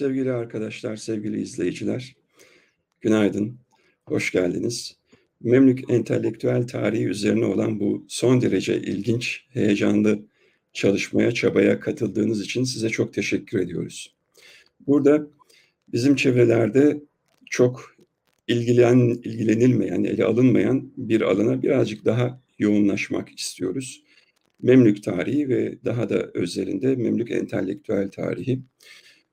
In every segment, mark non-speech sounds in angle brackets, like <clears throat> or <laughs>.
Sevgili arkadaşlar, sevgili izleyiciler, günaydın, hoş geldiniz. Memlük entelektüel tarihi üzerine olan bu son derece ilginç, heyecanlı çalışmaya, çabaya katıldığınız için size çok teşekkür ediyoruz. Burada bizim çevrelerde çok ilgilen, ilgilenilmeyen, ele alınmayan bir alana birazcık daha yoğunlaşmak istiyoruz. Memlük tarihi ve daha da özelinde Memlük entelektüel tarihi.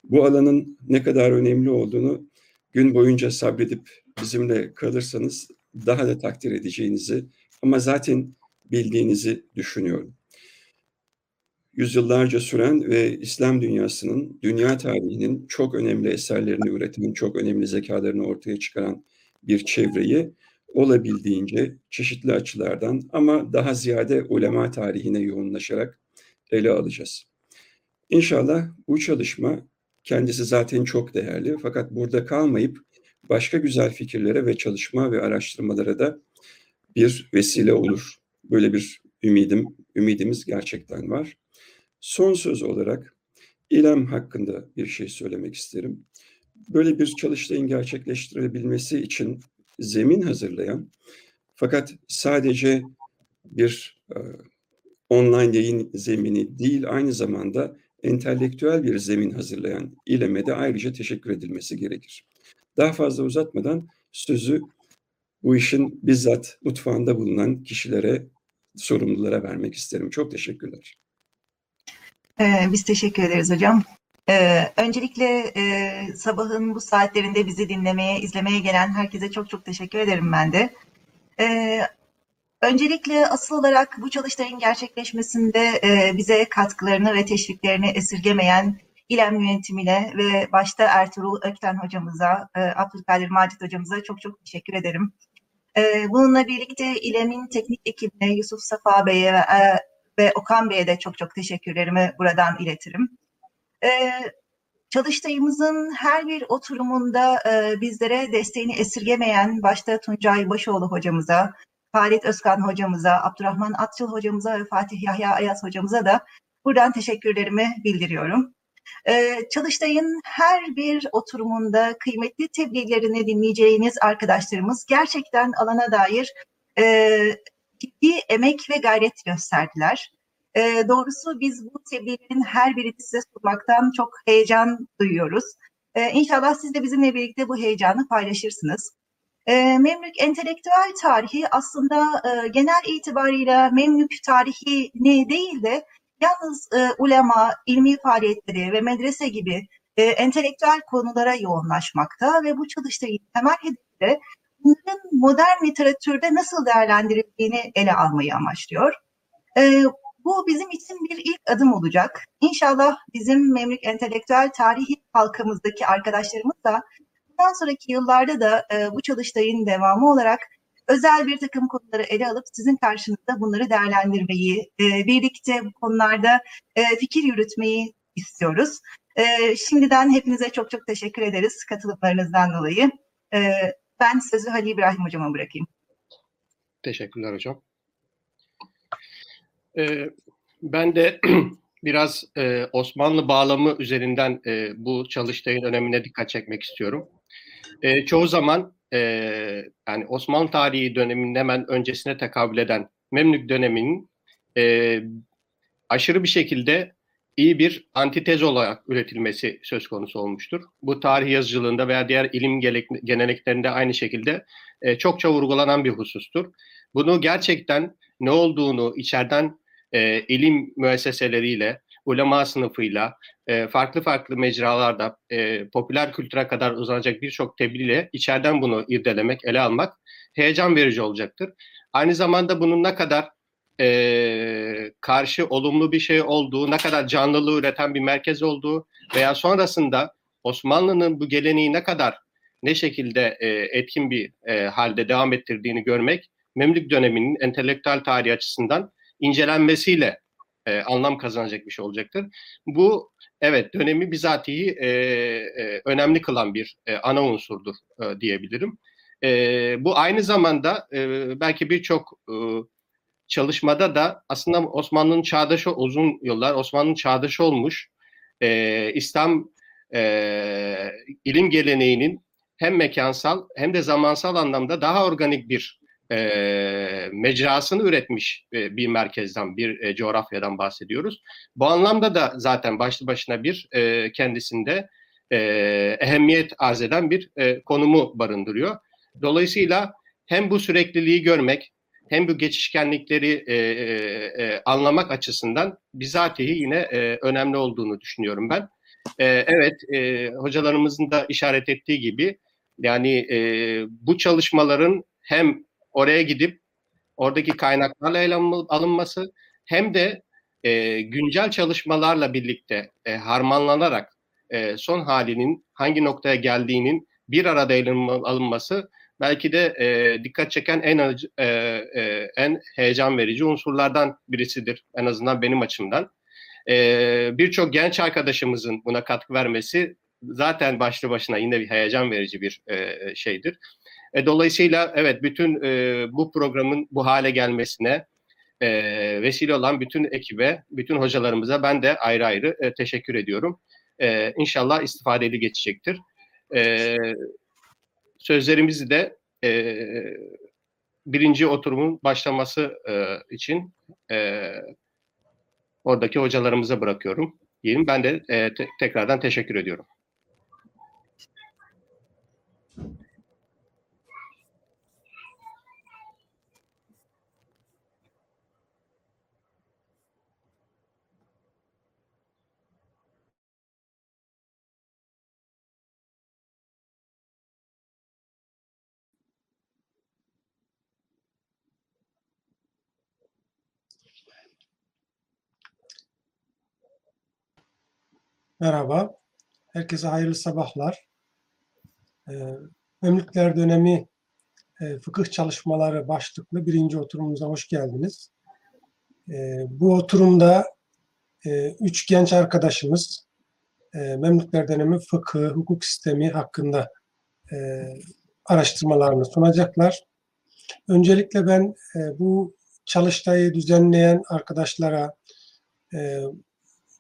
Bu alanın ne kadar önemli olduğunu gün boyunca sabredip bizimle kalırsanız daha da takdir edeceğinizi ama zaten bildiğinizi düşünüyorum. Yüzyıllarca süren ve İslam dünyasının, dünya tarihinin çok önemli eserlerini üreten, çok önemli zekalarını ortaya çıkaran bir çevreyi olabildiğince çeşitli açılardan ama daha ziyade ulema tarihine yoğunlaşarak ele alacağız. İnşallah bu çalışma kendisi zaten çok değerli fakat burada kalmayıp başka güzel fikirlere ve çalışma ve araştırmalara da bir vesile olur. Böyle bir ümidim, ümidimiz gerçekten var. Son söz olarak İlem hakkında bir şey söylemek isterim. Böyle bir çalıştayın gerçekleştirebilmesi için zemin hazırlayan fakat sadece bir e, online yayın zemini değil aynı zamanda entelektüel bir zemin hazırlayan İLEM'e de ayrıca teşekkür edilmesi gerekir. Daha fazla uzatmadan sözü bu işin bizzat mutfağında bulunan kişilere, sorumlulara vermek isterim. Çok teşekkürler. Ee, biz teşekkür ederiz hocam. Ee, öncelikle e, sabahın bu saatlerinde bizi dinlemeye, izlemeye gelen herkese çok çok teşekkür ederim ben de. Ee, öncelikle asıl olarak bu çalıştayın gerçekleşmesinde e, bize katkılarını ve teşviklerini esirgemeyen İLEM yönetimine ve başta Ertuğrul Ökten hocamıza, e, Abdülkadir Macit hocamıza çok çok teşekkür ederim. E, bununla birlikte İLEM'in teknik ekibine Yusuf Safa Bey'e ve, ve Okan Bey'e de çok çok teşekkürlerimi buradan iletirim. Çalıştayımızın her bir oturumunda bizlere desteğini esirgemeyen başta Tuncay Başoğlu hocamıza, Halit Özkan hocamıza, Abdurrahman Atçıl hocamıza ve Fatih Yahya Ayaz hocamıza da buradan teşekkürlerimi bildiriyorum. Ee, Çalıştay'ın her bir oturumunda kıymetli tebliğlerini dinleyeceğiniz arkadaşlarımız gerçekten alana dair e, ciddi emek ve gayret gösterdiler. E, doğrusu biz bu tebliğlerin her birini size sunmaktan çok heyecan duyuyoruz. E, inşallah siz de bizimle birlikte bu heyecanı paylaşırsınız. E, Memlük entelektüel tarihi aslında e, genel itibarıyla Memlük tarihini değil de Yalnız e, ulema, ilmi faaliyetleri ve medrese gibi e, entelektüel konulara yoğunlaşmakta ve bu çalıştayın temel hedefi de bunların modern literatürde nasıl değerlendirildiğini ele almayı amaçlıyor. E, bu bizim için bir ilk adım olacak. İnşallah bizim Memlük Entelektüel Tarihi halkımızdaki arkadaşlarımız da bundan sonraki yıllarda da e, bu çalıştayın devamı olarak özel bir takım konuları ele alıp sizin karşınızda bunları değerlendirmeyi, e, birlikte bu konularda e, fikir yürütmeyi istiyoruz. E, şimdiden hepinize çok çok teşekkür ederiz katılımlarınızdan dolayı. E, ben sözü Halil İbrahim Hocam'a bırakayım. Teşekkürler hocam. Ee, ben de <clears throat> biraz e, Osmanlı bağlamı üzerinden e, bu çalıştayın önemine dikkat çekmek istiyorum. E, çoğu zaman e, yani Osmanlı tarihi döneminin hemen öncesine tekabül eden Memlük döneminin e, aşırı bir şekilde iyi bir antitez olarak üretilmesi söz konusu olmuştur. Bu tarih yazıcılığında veya diğer ilim geleneklerinde aynı şekilde e, çokça vurgulanan bir husustur. Bunu gerçekten ne olduğunu içeriden e, ilim müesseseleriyle, ulema sınıfıyla, e, farklı farklı mecralarda e, popüler kültüre kadar uzanacak birçok tebliğle içeriden bunu irdelemek, ele almak heyecan verici olacaktır. Aynı zamanda bunun ne kadar e, karşı olumlu bir şey olduğu, ne kadar canlılığı üreten bir merkez olduğu veya sonrasında Osmanlı'nın bu geleneği ne kadar ne şekilde e, etkin bir e, halde devam ettirdiğini görmek Memlük döneminin entelektüel tarihi açısından incelenmesiyle e, anlam kazanacak bir şey olacaktır. Bu evet dönemi bizatihi e, e, önemli kılan bir e, ana unsurdur e, diyebilirim. E, bu aynı zamanda e, belki birçok e, çalışmada da aslında Osmanlı'nın çağdaşı uzun yıllar Osmanlı'nın çağdaşı olmuş e, İslam e, ilim geleneğinin hem mekansal hem de zamansal anlamda daha organik bir e, mecrasını üretmiş e, bir merkezden, bir e, coğrafyadan bahsediyoruz. Bu anlamda da zaten başlı başına bir e, kendisinde e, ehemmiyet arz eden bir e, konumu barındırıyor. Dolayısıyla hem bu sürekliliği görmek hem bu geçişkenlikleri e, e, anlamak açısından bizatihi yine e, önemli olduğunu düşünüyorum ben. E, evet, e, hocalarımızın da işaret ettiği gibi yani e, bu çalışmaların hem oraya gidip oradaki kaynaklarla alınması hem de e, güncel çalışmalarla birlikte e, harmanlanarak e, son halinin hangi noktaya geldiğinin bir arada alınması belki de e, dikkat çeken en e, e, en heyecan verici unsurlardan birisidir en azından benim açımdan. E, Birçok genç arkadaşımızın buna katkı vermesi zaten başlı başına yine bir heyecan verici bir e, şeydir. E, dolayısıyla evet bütün e, bu programın bu hale gelmesine e, vesile olan bütün ekibe, bütün hocalarımıza ben de ayrı ayrı e, teşekkür ediyorum. E, inşallah istifadeli geçecektir. E, sözlerimizi de e, birinci oturumun başlaması e, için e, oradaki hocalarımıza bırakıyorum. Diyeyim. Ben de e, te- tekrardan teşekkür ediyorum. Merhaba, herkese hayırlı sabahlar. Ee, Memlükler dönemi e, fıkıh çalışmaları başlıklı birinci oturumumuza hoş geldiniz. Ee, bu oturumda e, üç genç arkadaşımız e, Memlükler dönemi fıkıh, hukuk sistemi hakkında araştırmalarını sunacaklar. Öncelikle ben bu çalıştayı düzenleyen arkadaşlara,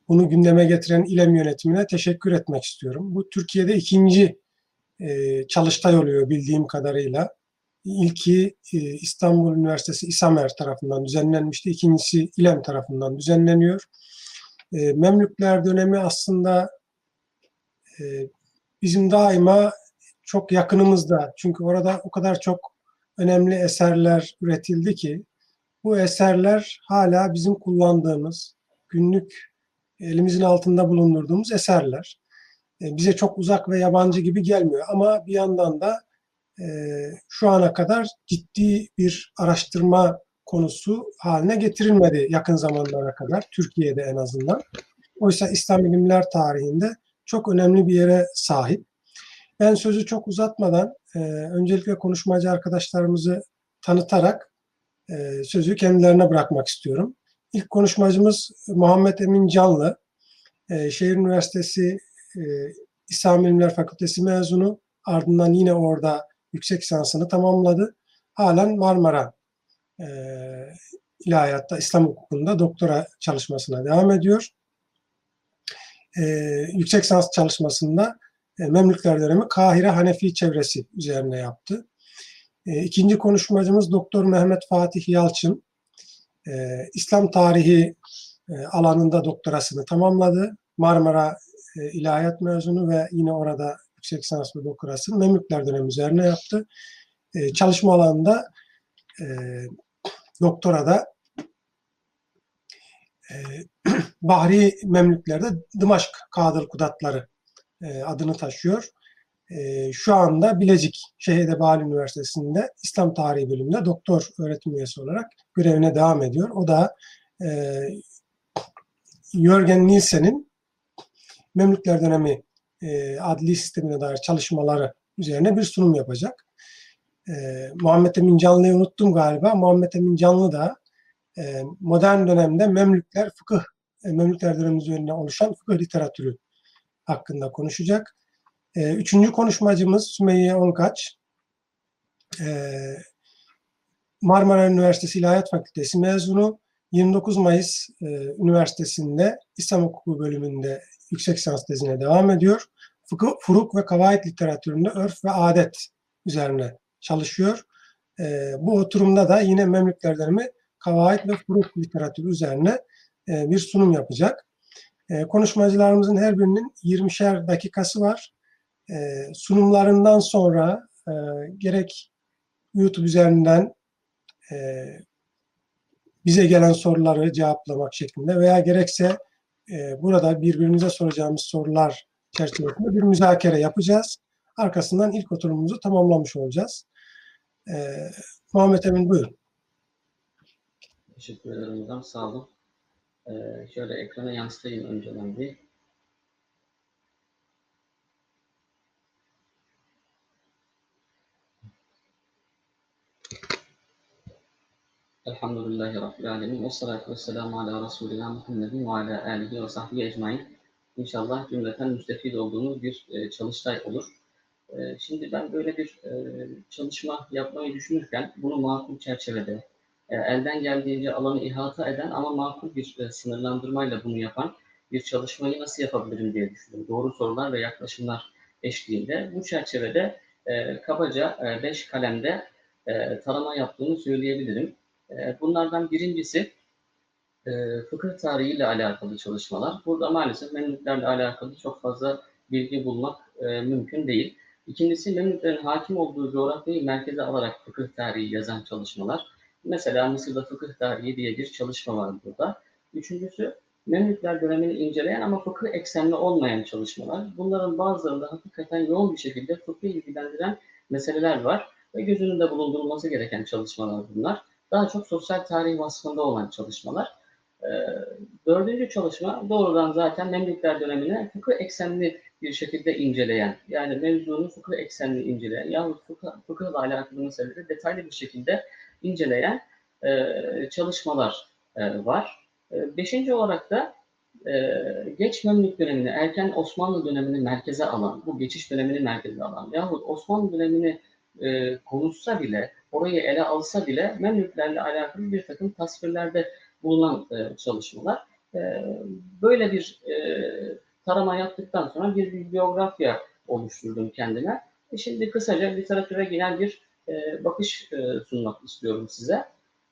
bunu gündeme getiren İLEM yönetimine teşekkür etmek istiyorum. Bu Türkiye'de ikinci e, çalıştay oluyor bildiğim kadarıyla. İlki e, İstanbul Üniversitesi İSAMER tarafından düzenlenmişti. İkincisi İLEM tarafından düzenleniyor. E, Memlükler dönemi aslında e, bizim daima çok yakınımızda. Çünkü orada o kadar çok önemli eserler üretildi ki bu eserler hala bizim kullandığımız günlük elimizin altında bulundurduğumuz eserler. E, bize çok uzak ve yabancı gibi gelmiyor ama bir yandan da e, şu ana kadar ciddi bir araştırma konusu haline getirilmedi yakın zamanlara kadar Türkiye'de en azından. Oysa İslam bilimler tarihinde çok önemli bir yere sahip. Ben sözü çok uzatmadan e, öncelikle konuşmacı arkadaşlarımızı tanıtarak sözü kendilerine bırakmak istiyorum. İlk konuşmacımız Muhammed Emin Canlı. E, Şehir Üniversitesi e, İslam Bilimler Fakültesi mezunu. Ardından yine orada yüksek lisansını tamamladı. Halen Marmara e, İlahiyat'ta, İslam hukukunda doktora çalışmasına devam ediyor. E, yüksek lisans çalışmasında e, Memlükler dönemi Kahire Hanefi çevresi üzerine yaptı. E, ikinci konuşmacımız Doktor Mehmet Fatih Yalçın. E, İslam tarihi e, alanında doktorasını tamamladı. Marmara e, İlahiyat mezunu ve yine orada yüksek lisans ve doktorasını Memlükler dönemi üzerine yaptı. E, çalışma alanında e, doktorada e, <clears throat> Bahri Memlüklerde Dımaşk Kadır Kudatları e, adını taşıyor. E, şu anda Bilecik Şehir Edebali Üniversitesi'nde İslam Tarihi bölümünde doktor öğretim üyesi olarak görevine devam ediyor. O da e, Jürgen Nielsen'in Memlükler dönemi e, adli sistemine dair çalışmaları üzerine bir sunum yapacak. E, Muhammed Emin Canlı'yı unuttum galiba. Muhammed Emin Canlı da e, modern dönemde Memlükler fıkıh, e, Memlükler dönemi üzerine oluşan fıkıh literatürü hakkında konuşacak. E, üçüncü konuşmacımız Sümeyye Onkaç. E, Marmara Üniversitesi İlahiyat Fakültesi mezunu. 29 Mayıs e, Üniversitesi'nde İslam Hukuku bölümünde yüksek lisans tezine devam ediyor. fıkıh, furuk ve kavaid literatüründe örf ve adet üzerine çalışıyor. E, bu oturumda da yine Memlükler dönemi kavaid ve furuk literatürü üzerine e, bir sunum yapacak. Konuşmacılarımızın her birinin 20'şer dakikası var. E, sunumlarından sonra e, gerek YouTube üzerinden e, bize gelen soruları cevaplamak şeklinde veya gerekse e, burada birbirimize soracağımız sorular çerçevesinde bir müzakere yapacağız. Arkasından ilk oturumumuzu tamamlamış olacağız. E, Muhammed Emin buyurun. Teşekkür ederim hocam. Sağ olun. Ee, şöyle ekrana yansıtayım önceden bir. Elhamdülillahi Rabbil Alemin. Ve salatu ve selamu ala Resulina Muhammedin ve ala alihi ve sahbihi ecmain. İnşallah cümleten müstefid olduğumuz bir e, çalıştay olur. E, şimdi ben böyle bir e, çalışma yapmayı düşünürken bunu makul çerçevede, e, elden geldiğince alanı ihata eden ama makul bir e, sınırlandırmayla bunu yapan bir çalışmayı nasıl yapabilirim diye düşündüm. Doğru sorular ve yaklaşımlar eşliğinde. Bu çerçevede e, kabaca e, beş kalemde e, tarama yaptığımı söyleyebilirim. E, bunlardan birincisi e, fıkıh tarihiyle alakalı çalışmalar. Burada maalesef Memlüklerle alakalı çok fazla bilgi bulmak e, mümkün değil. İkincisi Memlüklerin hakim olduğu coğrafyayı merkeze alarak fıkıh tarihi yazan çalışmalar. Mesela Mısır'da fıkıh tarihi diye bir çalışma var burada. Üçüncüsü Memlükler dönemini inceleyen ama fıkıh eksenli olmayan çalışmalar. Bunların bazılarında hakikaten yoğun bir şekilde fıkıh ilgilendiren meseleler var ve göz önünde bulundurulması gereken çalışmalar bunlar. Daha çok sosyal tarih vasfında olan çalışmalar. Ee, dördüncü çalışma doğrudan zaten Memlükler dönemine fıkıh eksenli bir şekilde inceleyen, yani mevzunu fıkıh eksenli inceleyen yahut fıkıh, fıkıhla alakalı meseleleri detaylı bir şekilde inceleyen e, çalışmalar e, var. E, beşinci olarak da e, geç Memlük dönemini, erken Osmanlı dönemini merkeze alan, bu geçiş dönemini merkeze alan yahut Osmanlı dönemini e, konuşsa bile, orayı ele alsa bile Memlüklerle alakalı bir takım tasvirlerde bulunan e, çalışmalar. E, böyle bir e, tarama yaptıktan sonra bir bibliografya oluşturdum kendime. E şimdi kısaca literatüre gelen bir e, bakış e, sunmak istiyorum size.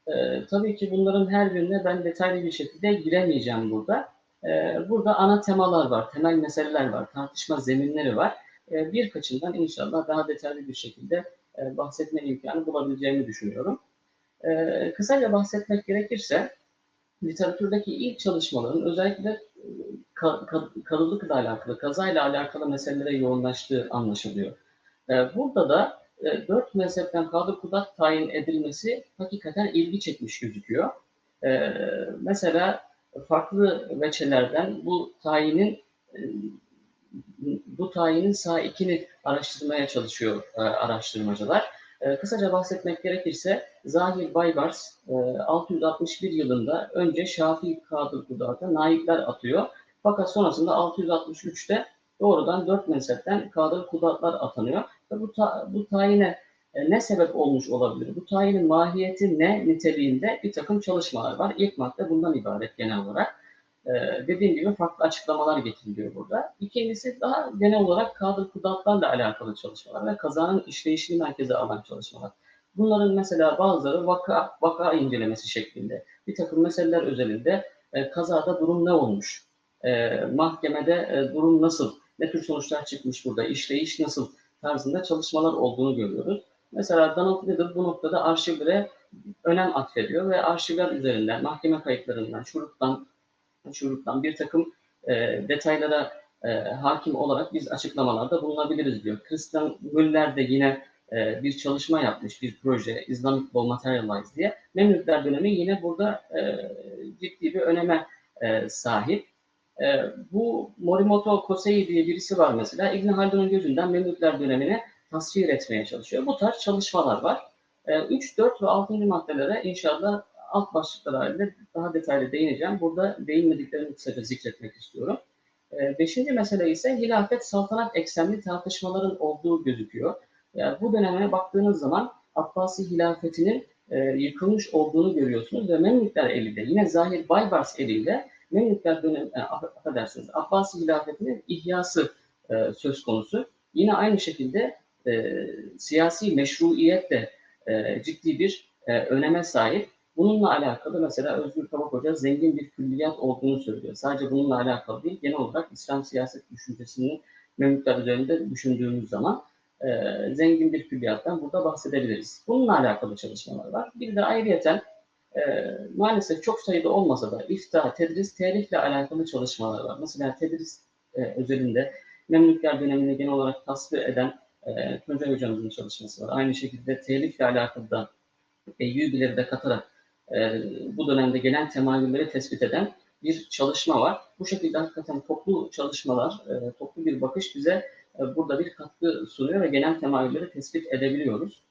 E, tabii ki bunların her birine ben detaylı bir şekilde giremeyeceğim burada. E, burada ana temalar var, temel meseleler var, tartışma zeminleri var. E, birkaçından inşallah daha detaylı bir şekilde e, bahsetme imkanı bulabileceğimi düşünüyorum. E, kısaca bahsetmek gerekirse, literatürdeki ilk çalışmaların özellikle ka, ka, kadılıkla alakalı, kazayla alakalı meselelere yoğunlaştığı anlaşılıyor. E, burada da e, dört mezhepten kadı kudat tayin edilmesi hakikaten ilgi çekmiş gözüküyor. E, mesela farklı veçelerden bu tayinin e, bu tayinin saikini araştırmaya çalışıyor e, araştırmacılar. E, kısaca bahsetmek gerekirse Zahir Baybars e, 661 yılında önce Şafii Kadı Kudat'a naipler atıyor. Fakat sonrasında 663'te doğrudan dört mezhepten Kadı Kudatlar atanıyor. Ve bu, ta, bu tayine e, ne sebep olmuş olabilir? Bu tayinin mahiyeti ne niteliğinde bir takım çalışmalar var. İlk madde bundan ibaret genel olarak. Ee, dediğim gibi farklı açıklamalar getiriliyor burada. İkincisi daha genel olarak kadr kudatlarla alakalı çalışmalar ve kazanın işleyişini merkeze alan çalışmalar. Bunların mesela bazıları vaka, vaka incelemesi şeklinde. Bir takım meseleler özelinde e, kazada durum ne olmuş? E, mahkemede e, durum nasıl? Ne tür sonuçlar çıkmış burada? İşleyiş nasıl? Tarzında çalışmalar olduğunu görüyoruz. Mesela Donald Little bu noktada arşivlere önem atfediyor ve arşivler üzerinden, mahkeme kayıtlarından, şuruptan, şuruptan bir takım e, detaylara e, hakim olarak biz açıklamalarda bulunabiliriz diyor. Christian Müller de yine e, bir çalışma yapmış, bir proje, Islamic Law Materialize diye. Memlükler dönemi yine burada e, ciddi bir öneme e, sahip. E, bu Morimoto Kosei diye birisi var mesela. İbn Haldun'un gözünden Memlükler dönemini tasvir etmeye çalışıyor. Bu tarz çalışmalar var. E, 3, 4 ve 6. maddelere inşallah alt başlıklar halinde daha detaylı değineceğim. Burada değinmediklerimi kısaca zikretmek istiyorum. E, beşinci mesele ise hilafet saltanat eksenli tartışmaların olduğu gözüküyor. Yani bu döneme baktığınız zaman Abbasi hilafetinin e, yıkılmış olduğunu görüyorsunuz ve Memlükler eliyle yine Zahir Baybars eliyle Memlükler dönemi, e, affedersiniz, Abbasi hilafetinin ihyası e, söz konusu. Yine aynı şekilde e, siyasi meşruiyet de e, ciddi bir e, öneme sahip. Bununla alakalı mesela Özgür Kavak Hoca zengin bir külliyat olduğunu söylüyor. Sadece bununla alakalı değil, genel olarak İslam siyaset düşüncesini Memlükler üzerinde düşündüğümüz zaman e, zengin bir külliyattan burada bahsedebiliriz. Bununla alakalı çalışmalar var. Bir de ayrıyeten e, maalesef çok sayıda olmasa da ifta, tedris, tehlifle alakalı çalışmalar var. Mesela tedris e, özelinde Memlükler dönemini genel olarak tasvir eden e, Tuncay Hocamızın çalışması var. Aynı şekilde telifle alakalı da Eyyubileri de katarak e, bu dönemde gelen temayülleri tespit eden bir çalışma var. Bu şekilde hakikaten toplu çalışmalar, e, toplu bir bakış bize e, burada bir katkı sunuyor ve gelen temayülleri tespit edebiliyoruz.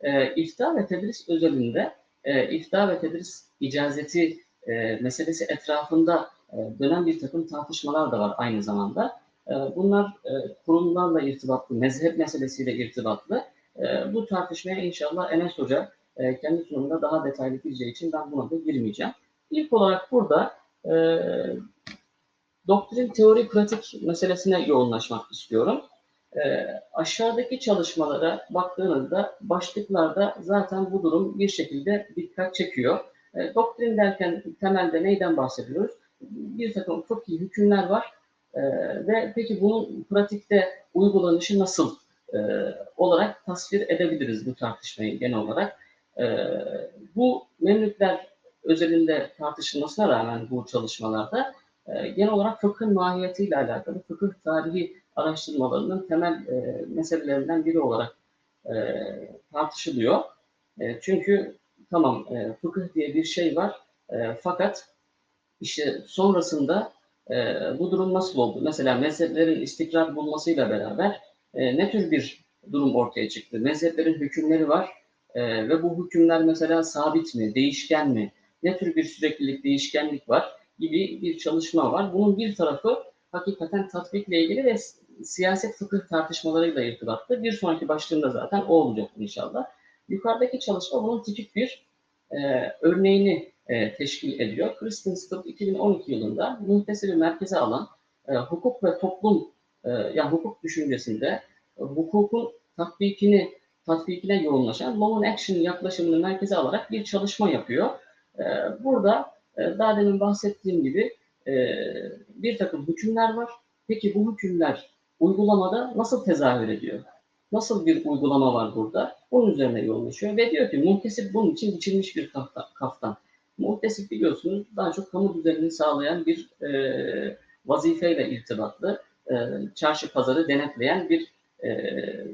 E, ifta ve tedris özelinde e, ifta ve tedris icazeti e, meselesi etrafında e, dönen bir takım tartışmalar da var aynı zamanda. E, bunlar e, kurumlarla irtibatlı, mezhep meselesiyle irtibatlı. E, bu tartışmaya inşallah Enes Hoca e, kendi sunumunda daha detaylı gireceği için ben buna da girmeyeceğim. İlk olarak burada e, doktrin, teori, pratik meselesine yoğunlaşmak istiyorum. E, aşağıdaki çalışmalara baktığınızda başlıklarda zaten bu durum bir şekilde dikkat çekiyor. E, doktrin derken temelde neyden bahsediyoruz? Bir takım çok iyi hükümler var e, ve peki bunun pratikte uygulanışı nasıl e, olarak tasvir edebiliriz bu tartışmayı genel olarak. E, bu Memlükler özelinde tartışılmasına rağmen bu çalışmalarda e, genel olarak fıkhın mahiyetiyle alakalı fıkıh tarihi araştırmalarının temel e, meselelerinden biri olarak e, tartışılıyor. Çünkü tamam fıkıh diye bir şey var fakat işte sonrasında e, bu durum nasıl oldu? Mesela mezheplerin istikrar bulmasıyla beraber e, ne tür bir durum ortaya çıktı? Mezheplerin hükümleri var e, ve bu hükümler mesela sabit mi, değişken mi? Ne tür bir süreklilik, değişkenlik var gibi bir çalışma var. Bunun bir tarafı hakikaten tatbikle ilgili ve siyaset fıkıh tartışmalarıyla irtibatlı. Bir sonraki başlığında zaten o olacak inşallah. Yukarıdaki çalışma bunun tipik bir e, örneğini e, teşkil ediyor. Kristen Still 2012 yılında muhtesiri merkeze alan e, hukuk ve toplum, e, yani hukuk düşüncesinde e, hukukun tatbikini tatbikine yoğunlaşan law and action yaklaşımını merkeze alarak bir çalışma yapıyor. E, burada e, daha demin bahsettiğim gibi e, bir takım hükümler var. Peki bu hükümler uygulamada nasıl tezahür ediyor? Nasıl bir uygulama var burada? Bunun üzerine yoğunlaşıyor ve diyor ki muhtesip bunun için biçilmiş bir kaftan. Muhtesip biliyorsunuz daha çok kamu düzenini sağlayan bir e, vazifeyle irtibatlı, çarşı pazarı denetleyen bir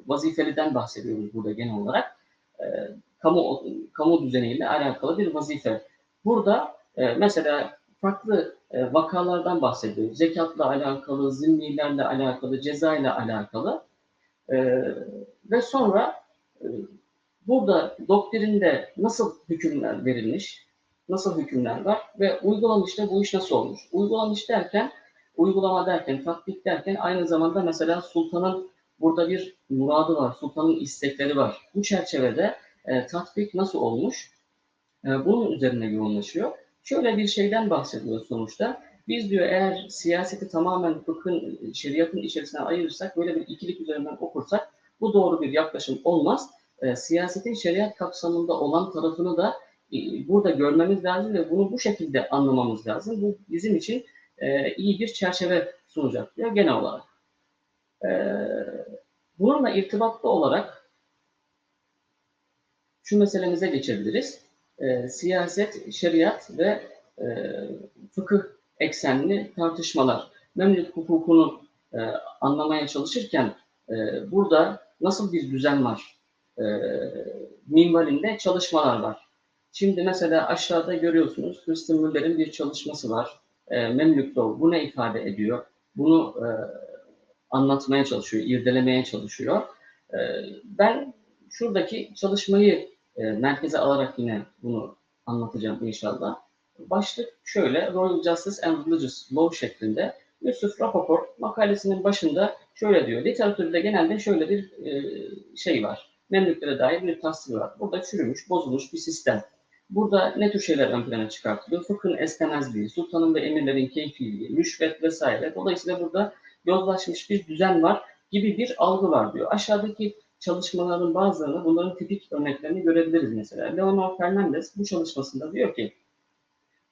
vazifeliden bahsediyoruz burada genel olarak. E, kamu kamu düzeniyle alakalı bir vazife. Burada e, mesela farklı e, vakalardan bahsediyor. Zekatla alakalı, zimmilerle alakalı, ceza ile alakalı. E, ve sonra e, burada doktrinde nasıl hükümler verilmiş, nasıl hükümler var ve uygulanışta bu iş nasıl olmuş? Uygulanış derken, uygulama derken, tatbik derken aynı zamanda mesela sultanın burada bir muradı var, sultanın istekleri var. Bu çerçevede e, tatbik nasıl olmuş? E, bunun üzerine yoğunlaşıyor. Şöyle bir şeyden bahsediyor sonuçta. Biz diyor eğer siyaseti tamamen fıkhın, şeriatın içerisine ayırırsak, böyle bir ikilik üzerinden okursak bu doğru bir yaklaşım olmaz. E, siyasetin şeriat kapsamında olan tarafını da e, burada görmemiz lazım ve bunu bu şekilde anlamamız lazım. Bu bizim için e, iyi bir çerçeve sunacak diyor genel olarak. E, bununla irtibatlı olarak şu meselemize geçebiliriz. E, siyaset, şeriat ve e, fıkıh eksenli tartışmalar. Memlük hukukunu e, anlamaya çalışırken e, burada nasıl bir düzen var? Minvalinde çalışmalar var. Şimdi mesela aşağıda görüyorsunuz Christian Müller'in bir çalışması var. E, Memlük Law. Bu ne ifade ediyor? Bunu e, anlatmaya çalışıyor, irdelemeye çalışıyor. E, ben şuradaki çalışmayı e, merkeze alarak yine bunu anlatacağım inşallah. Başlık şöyle, Royal Justice and Religious Law şeklinde. Yusuf Rapoport makalesinin başında şöyle diyor, literatürde genelde şöyle bir e, şey var. Memlüklere dair bir tasvir var. Burada çürümüş, bozulmuş bir sistem. Burada ne tür şeyler ön plana çıkartılıyor? Fıkhın esnemezliği, sultanın ve emirlerin keyfiliği, rüşvet vesaire. Dolayısıyla burada yozlaşmış bir düzen var gibi bir algı var diyor. Aşağıdaki çalışmaların bazılarında bunların tipik örneklerini görebiliriz mesela. Leonor Fernandez bu çalışmasında diyor ki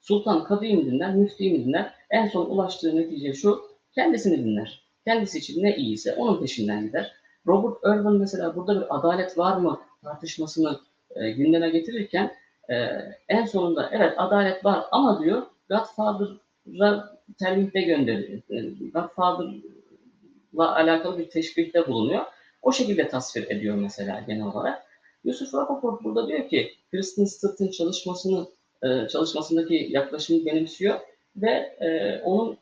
Sultan kadıyı mı dinler, müftüyü mü dinler? En son ulaştığı netice şu, kendisini dinler. Kendisi için ne iyiyse onun peşinden gider. Robert Irwin mesela burada bir adalet var mı tartışmasını e, gündeme getirirken e, en sonunda evet adalet var ama diyor Godfather'a telvihde gönderiyor. E, Godfather'la alakalı bir teşbihte bulunuyor. O şekilde tasvir ediyor mesela genel olarak. Yusuf Rapoport burada diyor ki Kristen Stett'in çalışmasını e, çalışmasındaki yaklaşımı benimsiyor ve e, onun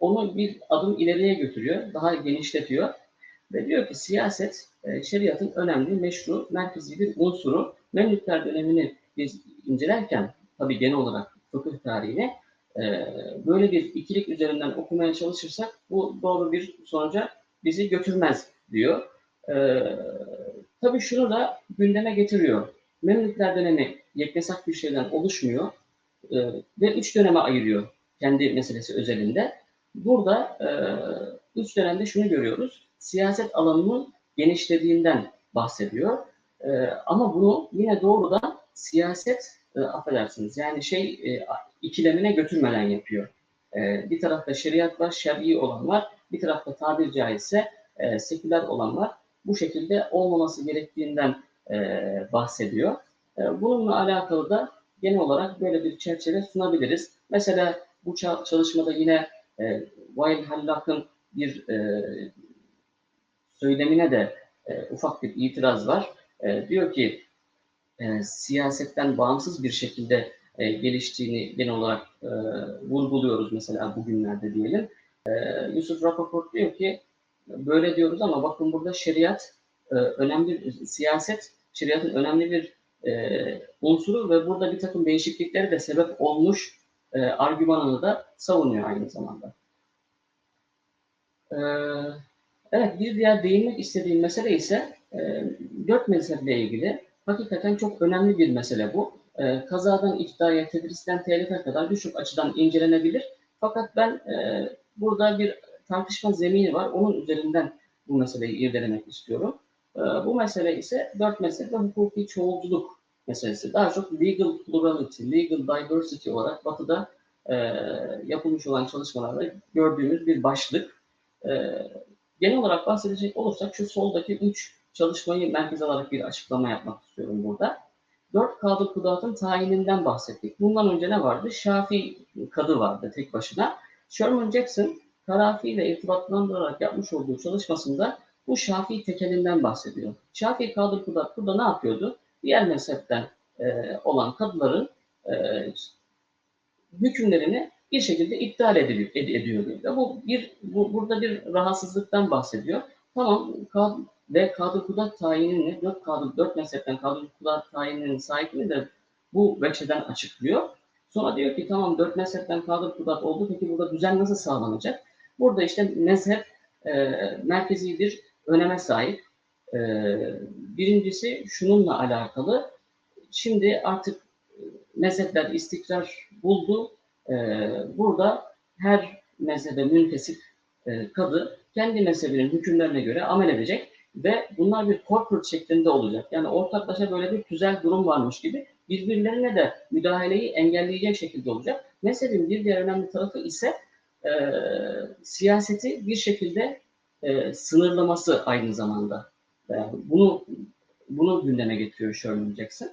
onu bir adım ileriye götürüyor, daha genişletiyor ve diyor ki siyaset e, şeriatın önemli, meşru, merkezi bir unsuru. Memlükler dönemini biz incelerken tabii genel olarak fıkıh tarihini e, böyle bir ikilik üzerinden okumaya çalışırsak bu doğru bir sonuca bizi götürmez diyor. E, tabii şunu da gündeme getiriyor. Memlükler dönemi yeknesak bir şeyden oluşmuyor e, ve üç döneme ayırıyor kendi meselesi özelinde. Burada e, üç dönemde şunu görüyoruz. Siyaset alanının genişlediğinden bahsediyor. E, ama bunu yine doğrudan siyaset e, affedersiniz yani şey e, ikilemine götürmeden yapıyor. E, bir tarafta şeriat var, şer'i olan var. Bir tarafta tabiri caizse e, seküler olan var. Bu şekilde olmaması gerektiğinden e, bahsediyor. E, bununla alakalı da genel olarak böyle bir çerçeve sunabiliriz. Mesela bu çalışmada yine e, Vail Hallak'ın bir e, söylemine de e, ufak bir itiraz var. E, diyor ki e, siyasetten bağımsız bir şekilde e, geliştiğini genel olarak e, vurguluyoruz mesela bugünlerde diyelim. E, Yusuf Rapoport diyor ki böyle diyoruz ama bakın burada şeriat e, önemli siyaset şeriatın önemli bir e, unsuru ve burada bir takım değişiklikleri de sebep olmuş e, argümanını da savunuyor aynı zamanda. E, evet bir diğer değinmek istediğim mesele ise e, dört mezheple ilgili hakikaten çok önemli bir mesele bu. E, kazadan iktidaya, tedristen telife kadar birçok açıdan incelenebilir. Fakat ben e, burada bir tartışma zemini var. Onun üzerinden bu meseleyi irdelemek istiyorum. E, bu mesele ise dört mezhep ve hukuki çoğulculuk meselesi. Daha çok legal plurality, legal diversity olarak batıda e, yapılmış olan çalışmalarda gördüğümüz bir başlık. E, genel olarak bahsedecek olursak şu soldaki üç çalışmayı merkez alarak bir açıklama yapmak istiyorum burada. Dört kadı kudatın tayininden bahsettik. Bundan önce ne vardı? Şafi kadı vardı tek başına. Sherman Jackson Karafi ile irtibatlandırarak yapmış olduğu çalışmasında bu Şafii tekelinden bahsediyor. Şafii kadı kudat burada ne yapıyordu? Diğer mezhepten e, olan kadıların e, hükümlerini bir şekilde iptal ediliyor, ed ediyordu. Ve bu bir bu, burada bir rahatsızlıktan bahsediyor. Tamam ve kadı kudat tayinini dört kadı dört mezhepten kadı kudat tayininin sahibini de bu veçeden açıklıyor. Sonra diyor ki tamam dört mezhepten kadı kudat oldu. Peki burada düzen nasıl sağlanacak? Burada işte mezhep e, merkezi bir öneme sahip. E, birincisi şununla alakalı. Şimdi artık mezhepler istikrar buldu. E, burada her mezhebe müntesip e, kadı kendi mezhebinin hükümlerine göre amel edecek ve bunlar bir corporate şeklinde olacak. Yani ortaklaşa böyle bir güzel durum varmış gibi birbirlerine de müdahaleyi engelleyecek şekilde olacak. Mezhebin bir diğer önemli tarafı ise e, siyaseti bir şekilde e, sınırlaması aynı zamanda. Yani bunu bunu gündeme getiriyor Sherman Jackson.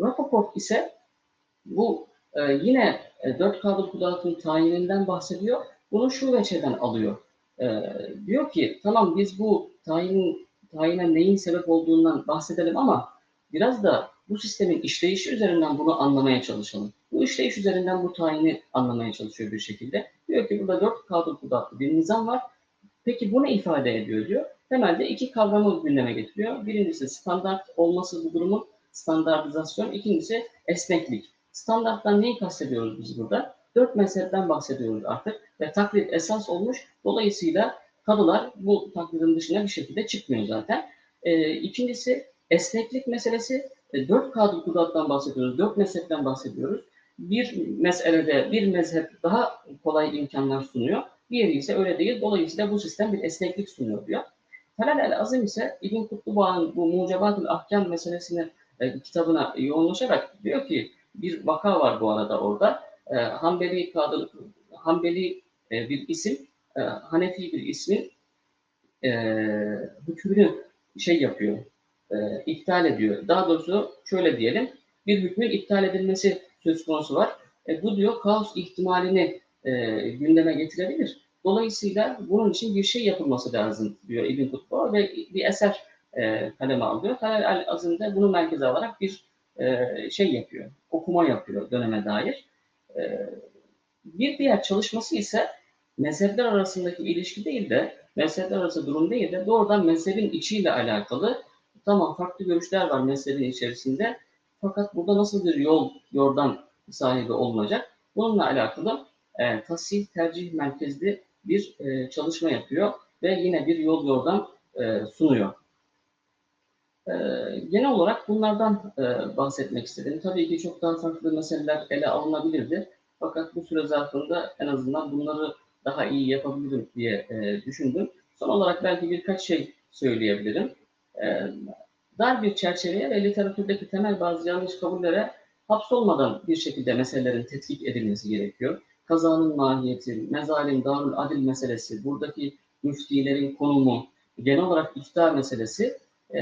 Rappaport ise bu e, yine e, dört kadro kudatın tayininden bahsediyor. Bunu şu veçeden alıyor. E, diyor ki tamam biz bu tayin tayine neyin sebep olduğundan bahsedelim ama biraz da bu sistemin işleyişi üzerinden bunu anlamaya çalışalım. Bu işleyiş üzerinden bu tayini anlamaya çalışıyor bir şekilde. Diyor ki burada dört kadro kudatlı bir nizam var. Peki bu ne ifade ediyor diyor. Temelde iki kavramı gündeme getiriyor. Birincisi standart olması bu durumun standartizasyon. İkincisi esneklik. Standarttan neyi kastediyoruz biz burada? Dört mezhepten bahsediyoruz artık ve taklit esas olmuş. Dolayısıyla kadılar bu taklidin dışına bir şekilde çıkmıyor zaten. E, ikincisi esneklik meselesi. E, dört kadro kudattan bahsediyoruz, dört mezhepten bahsediyoruz. Bir meselede bir mezhep daha kolay imkanlar sunuyor. Diğeri ise öyle değil. Dolayısıyla bu sistem bir esneklik sunuyor diyor. Felal el Azim ise İbn Kutlubay'ın bu Mucebatül Ahkam meselesini e, kitabına yoğunlaşarak diyor ki bir vaka var bu arada orada. E, Hanbeli kadın, Hanbeli e, bir isim, e, Hanefi bir ismin e, hükmünü şey yapıyor, e, iptal ediyor. Daha doğrusu şöyle diyelim, bir hükmün iptal edilmesi söz konusu var. E, bu diyor kaos ihtimalini e, gündeme getirebilir. Dolayısıyla bunun için bir şey yapılması lazım diyor İbn Kutbu ve bir eser e, kaleme alıyor. Halal el Azim'de bunu merkeze alarak bir e, şey yapıyor, okuma yapıyor döneme dair. E, bir diğer çalışması ise mezhepler arasındaki ilişki değil de mezhepler arası durum değil de doğrudan mezhebin içiyle alakalı tamam farklı görüşler var mezhebin içerisinde fakat burada nasıl bir yol, yordam sahibi olunacak? Bununla alakalı e, tasih tercih merkezli bir e, çalışma yapıyor ve yine bir yol yordam e, sunuyor. E, genel olarak bunlardan e, bahsetmek istedim. Tabii ki çok daha farklı meseleler ele alınabilirdi. Fakat bu süre zarfında en azından bunları daha iyi yapabilirim diye e, düşündüm. Son olarak belki birkaç şey söyleyebilirim. E, dar bir çerçeveye ve literatürdeki temel bazı yanlış kabullere hapsolmadan bir şekilde meselelerin tetkik edilmesi gerekiyor. Kazanın mahiyeti, mezalim, darül adil meselesi, buradaki müftilerin konumu, genel olarak iftihar meselesi e,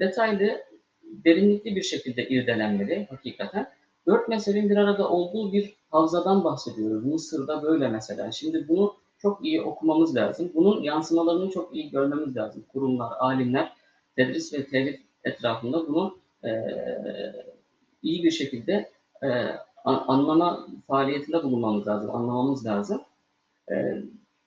detaylı, derinlikli bir şekilde irdelenmeli hakikaten. Dört mezhebin bir arada olduğu bir havzadan bahsediyoruz. Mısır'da böyle mesela. Şimdi bunu çok iyi okumamız lazım. Bunun yansımalarını çok iyi görmemiz lazım. Kurumlar, alimler, tedris ve tevhid etrafında bunu e, iyi bir şekilde e, anlama faaliyetinde bulunmamız lazım, anlamamız lazım. E,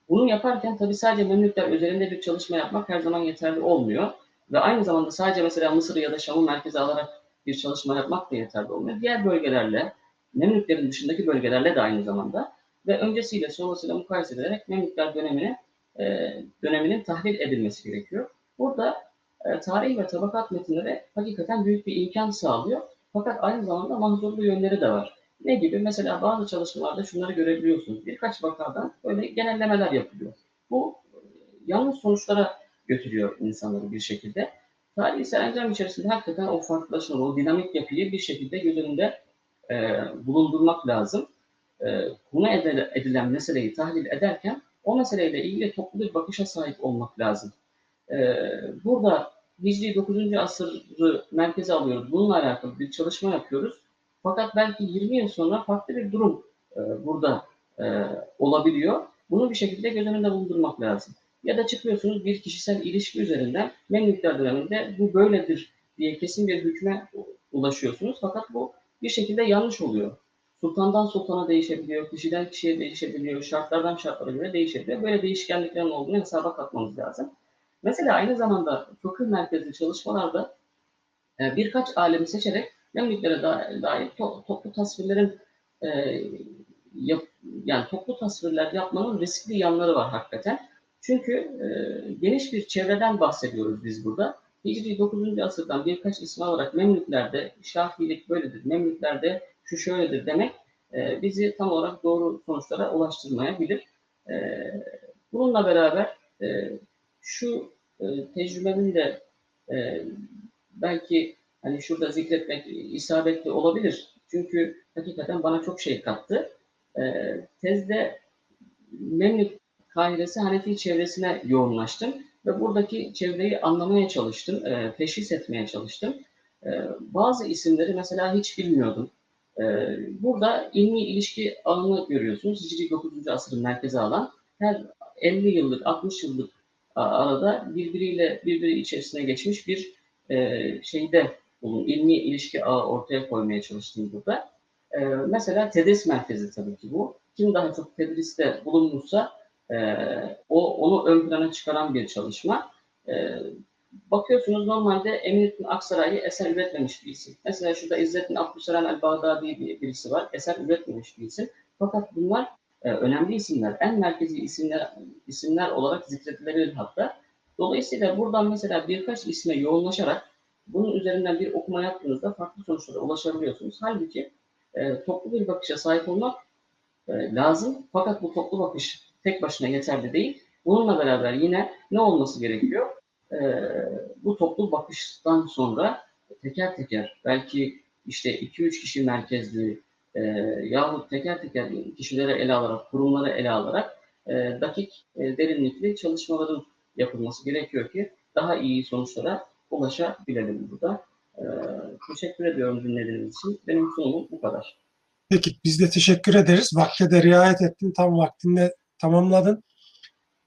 bunu yaparken tabii sadece Memlükler üzerinde bir çalışma yapmak her zaman yeterli olmuyor. Ve aynı zamanda sadece mesela Mısır'ı ya da Şam'ı merkeze alarak bir çalışma yapmak da yeterli olmuyor. Diğer bölgelerle, Memlüklerin dışındaki bölgelerle de aynı zamanda ve öncesiyle sonrasıyla mukayese ederek Memlükler dönemini, e, döneminin tahlil edilmesi gerekiyor. Burada e, tarih ve tabakat metinleri hakikaten büyük bir imkan sağlıyor. Fakat aynı zamanda mahzurlu yönleri de var. Ne gibi? Mesela bazı çalışmalarda şunları görebiliyorsunuz. Birkaç vakadan böyle genellemeler yapılıyor. Bu e, yanlış sonuçlara götürüyor insanları bir şekilde. Tarihi serencam içerisinde hakikaten o farklılaşma, o dinamik yapıyı bir şekilde göz önünde e, bulundurmak lazım. E, konu edilen meseleyi tahlil ederken o meseleyle ilgili toplu bir bakışa sahip olmak lazım. E, burada Hicri 9. asırı merkeze alıyoruz. Bununla alakalı bir çalışma yapıyoruz. Fakat belki 20 yıl sonra farklı bir durum e, burada e, olabiliyor. Bunu bir şekilde göz önünde bulundurmak lazım. Ya da çıkıyorsunuz bir kişisel ilişki üzerinden Memlükler döneminde bu böyledir diye kesin bir hükme ulaşıyorsunuz. Fakat bu bir şekilde yanlış oluyor. Sultandan sultana değişebiliyor, kişiden kişiye değişebiliyor, şartlardan şartlara göre değişebiliyor. Böyle değişkenliklerin olduğunu hesaba katmamız lazım. Mesela aynı zamanda fıkıh merkezli çalışmalarda e, birkaç alemi seçerek Memlüklere dair to, toplu tasvirlerin e, yap, yani toplu tasvirler yapmanın riskli yanları var hakikaten. Çünkü e, geniş bir çevreden bahsediyoruz biz burada. Hicri 9. asırdan birkaç isim alarak Memlüklerde Şafiilik böyledir, Memlüklerde şu şöyledir demek e, bizi tam olarak doğru sonuçlara ulaştırmayabilir. E, bununla beraber e, şu e, tecrübemin de e, belki hani şurada zikretmek isabetli olabilir. Çünkü hakikaten bana çok şey kattı. E, tezde Memlük Kahiresi Hanefi çevresine yoğunlaştım ve buradaki çevreyi anlamaya çalıştım, e, teşhis etmeye çalıştım. E, bazı isimleri mesela hiç bilmiyordum. E, burada ilmi ilişki ağını görüyorsunuz. Hicri 9. asrın merkeze alan her 50 yıllık, 60 yıllık arada birbiriyle birbiri içerisine geçmiş bir e, şeyde bulun, ilmi ilişki ağı ortaya koymaya çalıştım burada. E, mesela tedris merkezi tabii ki bu. Kim daha çok tedriste bulunmuşsa e, o onu ön plana çıkaran bir çalışma. E, bakıyorsunuz normalde Eminettin Aksaray'ı eser üretmemiş bir isim. Mesela şurada İzzettin Abdüsselam el-Bağdadi diye birisi var. Eser üretmemiş bir isim. Fakat bunlar e, önemli isimler, en merkezi isimler isimler olarak zikredilebilir hatta. Dolayısıyla buradan mesela birkaç isme yoğunlaşarak bunun üzerinden bir okuma yaptığınızda farklı sonuçlara ulaşabiliyorsunuz. Halbuki e, toplu bir bakışa sahip olmak e, lazım. Fakat bu toplu bakış tek başına yeterli değil. Bununla beraber yine ne olması gerekiyor? E, bu toplu bakıştan sonra teker teker belki işte 2-3 kişi merkezli e, yahut teker teker kişilere ele alarak, kurumları ele alarak e, dakik, e, derinlikli çalışmaların yapılması gerekiyor ki daha iyi sonuçlara ulaşabilelim burada. E, teşekkür ediyorum dinlediğiniz için. Benim sunumum bu kadar. Peki biz de teşekkür ederiz. Vakte de riayet ettin. Tam vaktinde tamamladın.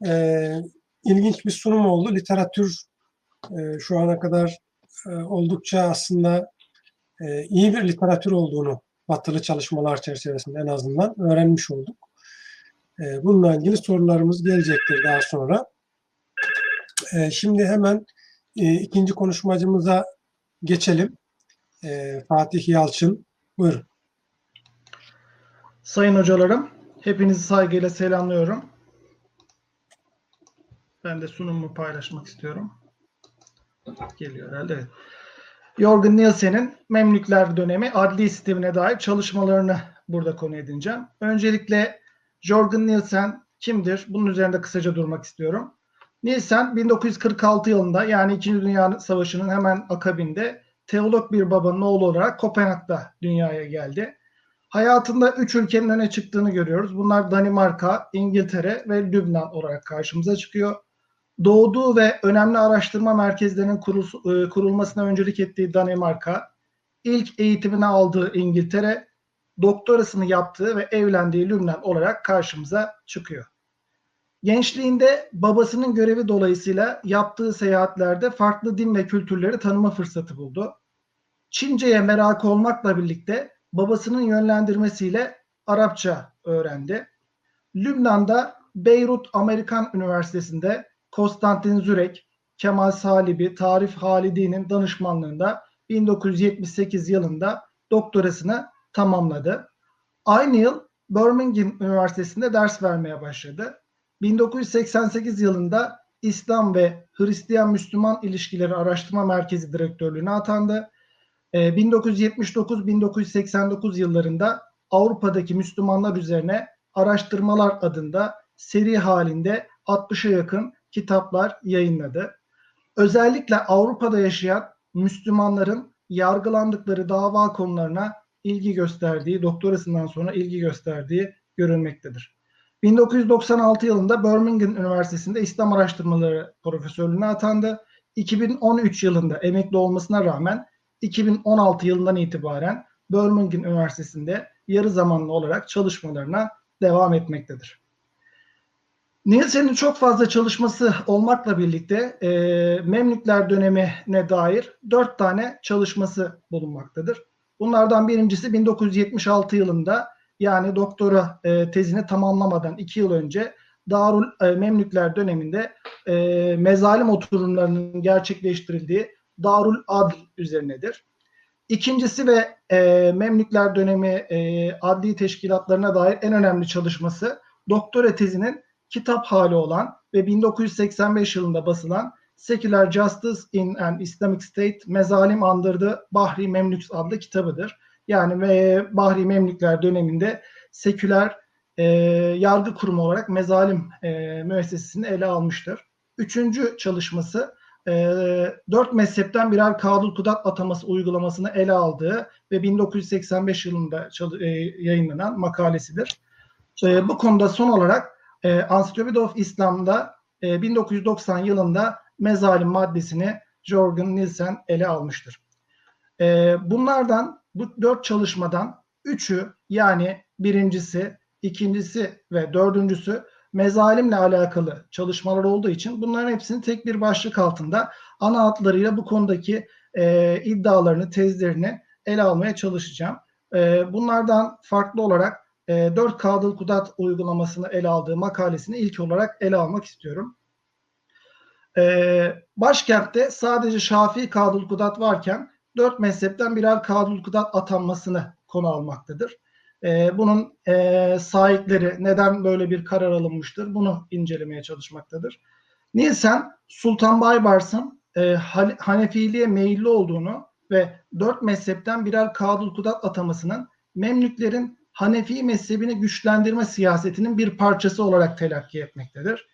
Ee, ilginç bir sunum oldu. Literatür e, şu ana kadar e, oldukça aslında e, iyi bir literatür olduğunu batılı çalışmalar çerçevesinde en azından öğrenmiş olduk. E, bununla ilgili sorularımız gelecektir daha sonra. E, şimdi hemen e, ikinci konuşmacımıza geçelim. E, Fatih Yalçın. Buyurun. Sayın hocalarım, hepinizi saygıyla selamlıyorum. Ben de sunumumu paylaşmak istiyorum. Geliyor herhalde. Evet. Jorgen Nielsen'in Memlükler dönemi adli sistemine dair çalışmalarını burada konu edineceğim. Öncelikle Jorgen Nielsen kimdir? Bunun üzerinde kısaca durmak istiyorum. Nielsen 1946 yılında yani İkinci Dünya Savaşı'nın hemen akabinde teolog bir babanın oğlu olarak Kopenhag'da dünyaya geldi. Hayatında üç ülkenin öne çıktığını görüyoruz. Bunlar Danimarka, İngiltere ve Lübnan olarak karşımıza çıkıyor. Doğduğu ve önemli araştırma merkezlerinin kurul, kurulmasına öncülük ettiği Danimarka, ilk eğitimini aldığı İngiltere, doktorasını yaptığı ve evlendiği Lübnan olarak karşımıza çıkıyor. Gençliğinde babasının görevi dolayısıyla yaptığı seyahatlerde farklı din ve kültürleri tanıma fırsatı buldu. Çince'ye merakı olmakla birlikte babasının yönlendirmesiyle Arapça öğrendi. Lübnan'da Beyrut Amerikan Üniversitesi'nde Konstantin Zürek, Kemal Salibi, Tarif Halidi'nin danışmanlığında 1978 yılında doktorasını tamamladı. Aynı yıl Birmingham Üniversitesi'nde ders vermeye başladı. 1988 yılında İslam ve Hristiyan-Müslüman İlişkileri Araştırma Merkezi Direktörlüğüne atandı. 1979-1989 yıllarında Avrupa'daki Müslümanlar üzerine araştırmalar adında seri halinde 60'a yakın kitaplar yayınladı. Özellikle Avrupa'da yaşayan Müslümanların yargılandıkları dava konularına ilgi gösterdiği, doktorasından sonra ilgi gösterdiği görülmektedir. 1996 yılında Birmingham Üniversitesi'nde İslam Araştırmaları Profesörlüğüne atandı. 2013 yılında emekli olmasına rağmen 2016 yılından itibaren Birmingham Üniversitesi'nde yarı zamanlı olarak çalışmalarına devam etmektedir. Nielsen'in çok fazla çalışması olmakla birlikte e, Memlükler dönemine dair dört tane çalışması bulunmaktadır. Bunlardan birincisi 1976 yılında yani doktora e, tezini tamamlamadan iki yıl önce Darul e, Memlükler döneminde e, mezalim oturumlarının gerçekleştirildiği Darul Adl üzerinedir. İkincisi ve e, Memlükler dönemi e, adli teşkilatlarına dair en önemli çalışması doktora tezinin kitap hali olan ve 1985 yılında basılan Secular Justice in an Islamic State Mezalim Andırdı Bahri Memlüks adlı kitabıdır. Yani ve Bahri Memlükler döneminde seküler e, yargı kurumu olarak mezalim e, müessesesini ele almıştır. Üçüncü çalışması dört mezhepten birer kadul kudat ataması uygulamasını ele aldığı ve 1985 yılında e, yayınlanan makalesidir. E, bu konuda son olarak e, Encyclopedia of İslam'da e, 1990 yılında mezalim maddesini Jorgen Nielsen ele almıştır. E, bunlardan bu dört çalışmadan üçü yani birincisi, ikincisi ve dördüncüsü mezalimle alakalı çalışmalar olduğu için bunların hepsini tek bir başlık altında ana hatlarıyla bu konudaki e, iddialarını, tezlerini ele almaya çalışacağım. E, bunlardan farklı olarak e, 4 Kadıl Kudat uygulamasını ele aldığı makalesini ilk olarak ele almak istiyorum. E, başkentte sadece Şafii Kadıl Kudat varken dört mezhepten birer Kadıl Kudat atanmasını konu almaktadır. E, bunun e, sahipleri neden böyle bir karar alınmıştır bunu incelemeye çalışmaktadır. Nielsen Sultan Baybars'ın e, Hanefiliğe meyilli olduğunu ve dört mezhepten birer Kadıl Kudat atamasının Memlüklerin Hanefi mezhebini güçlendirme siyasetinin bir parçası olarak telakki etmektedir.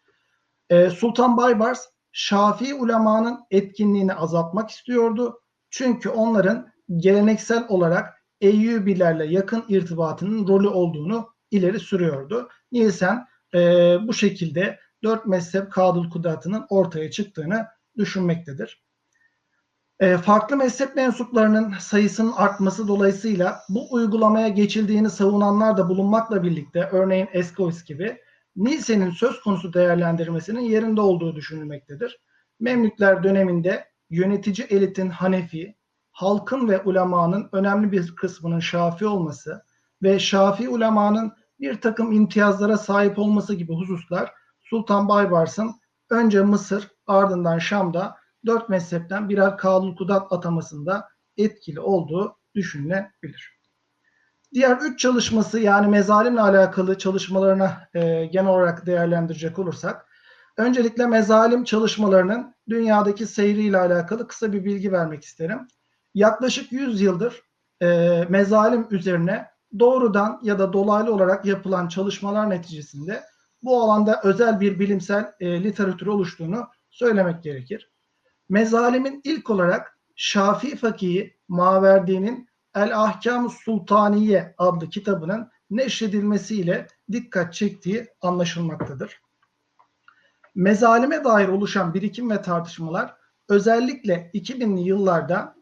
E, Sultan Baybars Şafii ulemanın etkinliğini azaltmak istiyordu. Çünkü onların geleneksel olarak Eyyubilerle yakın irtibatının rolü olduğunu ileri sürüyordu. Nielsen e, bu şekilde dört mezhep kadul kudatının ortaya çıktığını düşünmektedir. E, farklı mezhep mensuplarının sayısının artması dolayısıyla bu uygulamaya geçildiğini savunanlar da bulunmakla birlikte örneğin Eskovis gibi Nielsen'in söz konusu değerlendirmesinin yerinde olduğu düşünülmektedir. Memlükler döneminde yönetici elitin Hanefi, halkın ve ulemanın önemli bir kısmının Şafi olması ve Şafi ulemanın bir takım imtiyazlara sahip olması gibi hususlar Sultan Baybars'ın önce Mısır ardından Şam'da dört mezhepten birer kanun kudat atamasında etkili olduğu düşünülebilir. Diğer üç çalışması yani mezalimle alakalı çalışmalarına e, genel olarak değerlendirecek olursak öncelikle mezalim çalışmalarının dünyadaki seyriyle alakalı kısa bir bilgi vermek isterim. Yaklaşık 100 yıldır e, mezalim üzerine doğrudan ya da dolaylı olarak yapılan çalışmalar neticesinde bu alanda özel bir bilimsel e, literatür oluştuğunu söylemek gerekir. Mezalimin ilk olarak Şafii Fakihi Maverdi'nin El ahkam Sultaniye adlı kitabının neşredilmesiyle dikkat çektiği anlaşılmaktadır. Mezalime dair oluşan birikim ve tartışmalar özellikle 2000'li yıllarda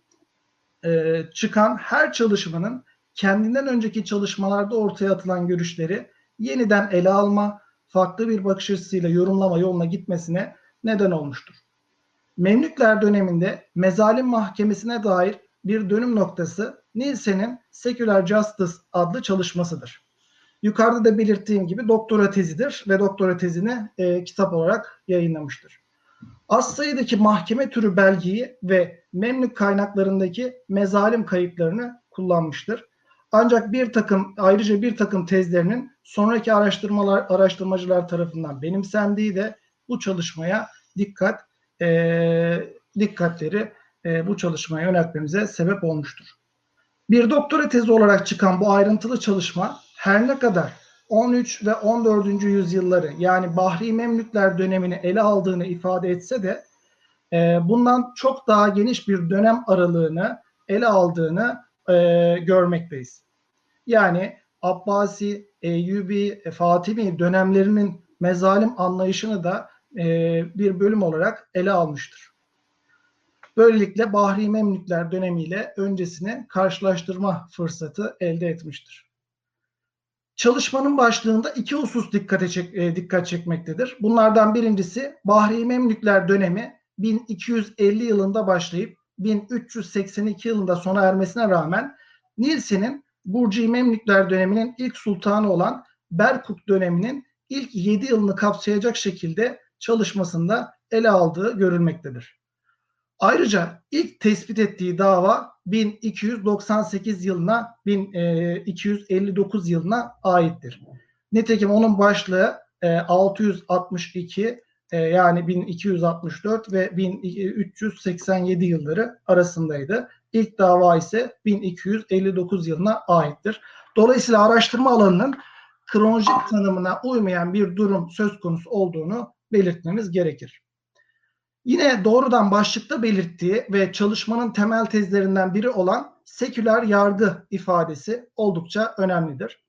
e, çıkan her çalışmanın kendinden önceki çalışmalarda ortaya atılan görüşleri yeniden ele alma, farklı bir bakış açısıyla yorumlama yoluna gitmesine neden olmuştur. Memlükler döneminde mezalim mahkemesine dair bir dönüm noktası Nielsen'in Secular Justice adlı çalışmasıdır. Yukarıda da belirttiğim gibi doktora tezidir ve doktora tezini e, kitap olarak yayınlamıştır. Az sayıdaki mahkeme türü belgeyi ve Memlük kaynaklarındaki mezalim kayıtlarını kullanmıştır. Ancak bir takım ayrıca bir takım tezlerinin sonraki araştırmalar araştırmacılar tarafından benimsendiği de bu çalışmaya dikkat e, dikkatleri e, bu çalışmaya yöneltmemize sebep olmuştur. Bir doktora tezi olarak çıkan bu ayrıntılı çalışma her ne kadar 13 ve 14. yüzyılları yani Bahri Memlükler dönemini ele aldığını ifade etse de e, bundan çok daha geniş bir dönem aralığını ele aldığını e, görmekteyiz. Yani Abbasi, Eyyubi, Fatimi dönemlerinin mezalim anlayışını da e, bir bölüm olarak ele almıştır. Böylelikle Bahri Memlükler dönemiyle öncesini karşılaştırma fırsatı elde etmiştir. Çalışmanın başlığında iki husus dikkate çek, e, dikkat çekmektedir. Bunlardan birincisi Bahri Memlükler dönemi 1250 yılında başlayıp 1382 yılında sona ermesine rağmen Nilsi'nin Burcu Memlükler döneminin ilk sultanı olan Berkuk döneminin ilk 7 yılını kapsayacak şekilde çalışmasında ele aldığı görülmektedir. Ayrıca ilk tespit ettiği dava 1298 yılına 1259 yılına aittir. Nitekim onun başlığı 662 e, yani 1264 ve 1387 yılları arasındaydı. İlk dava ise 1259 yılına aittir. Dolayısıyla araştırma alanının kronolojik tanımına uymayan bir durum söz konusu olduğunu belirtmemiz gerekir. Yine doğrudan başlıkta belirttiği ve çalışmanın temel tezlerinden biri olan seküler yargı ifadesi oldukça önemlidir.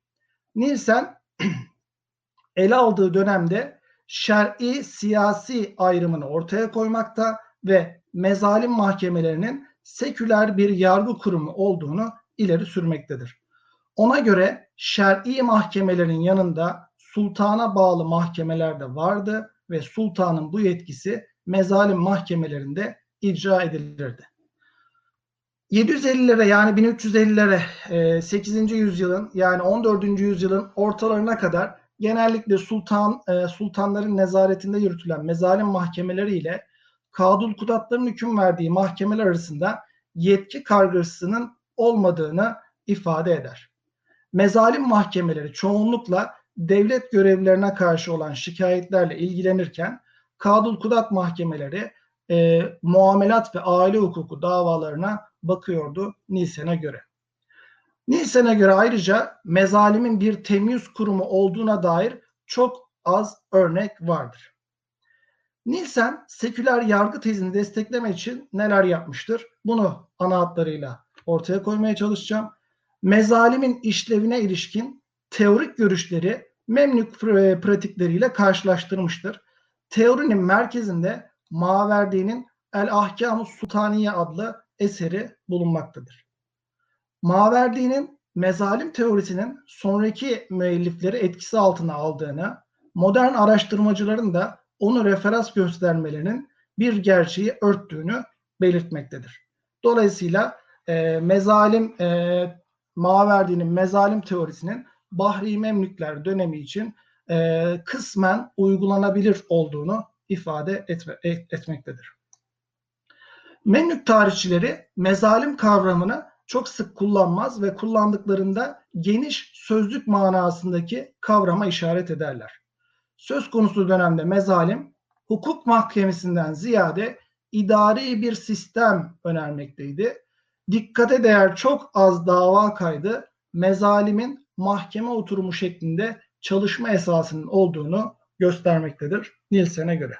Nielsen <clears throat> ele aldığı dönemde şer'i siyasi ayrımını ortaya koymakta ve mezalim mahkemelerinin seküler bir yargı kurumu olduğunu ileri sürmektedir. Ona göre şer'i mahkemelerin yanında sultana bağlı mahkemeler de vardı ve sultanın bu yetkisi mezalim mahkemelerinde icra edilirdi. 750'lere yani 1350'lere 8. yüzyılın yani 14. yüzyılın ortalarına kadar genellikle sultan e, sultanların nezaretinde yürütülen mezalim mahkemeleri ile kadul kudatların hüküm verdiği mahkemeler arasında yetki kargaşasının olmadığını ifade eder. Mezalim mahkemeleri çoğunlukla devlet görevlilerine karşı olan şikayetlerle ilgilenirken kadul kudat mahkemeleri e, muamelat ve aile hukuku davalarına bakıyordu Nisen'e göre. Nielsen'e göre ayrıca mezalimin bir temyiz kurumu olduğuna dair çok az örnek vardır. Nielsen seküler yargı tezini desteklemek için neler yapmıştır? Bunu ana hatlarıyla ortaya koymaya çalışacağım. Mezalimin işlevine ilişkin teorik görüşleri Memlük pratikleriyle karşılaştırmıştır. Teorinin merkezinde Maverdi'nin El Ahkam-ı Sultaniye adlı eseri bulunmaktadır. Maverdi'nin mezalim teorisinin sonraki müellifleri etkisi altına aldığını, modern araştırmacıların da onu referans göstermelerinin bir gerçeği örttüğünü belirtmektedir. Dolayısıyla e, mezalim e, Maverdi'nin mezalim teorisinin Bahri Memlükler dönemi için e, kısmen uygulanabilir olduğunu ifade etme, etmektedir. Memlük tarihçileri mezalim kavramını çok sık kullanmaz ve kullandıklarında geniş sözlük manasındaki kavrama işaret ederler. Söz konusu dönemde mezalim hukuk mahkemesinden ziyade idari bir sistem önermekteydi. Dikkate değer çok az dava kaydı mezalimin mahkeme oturumu şeklinde çalışma esasının olduğunu göstermektedir Nielsen'e göre.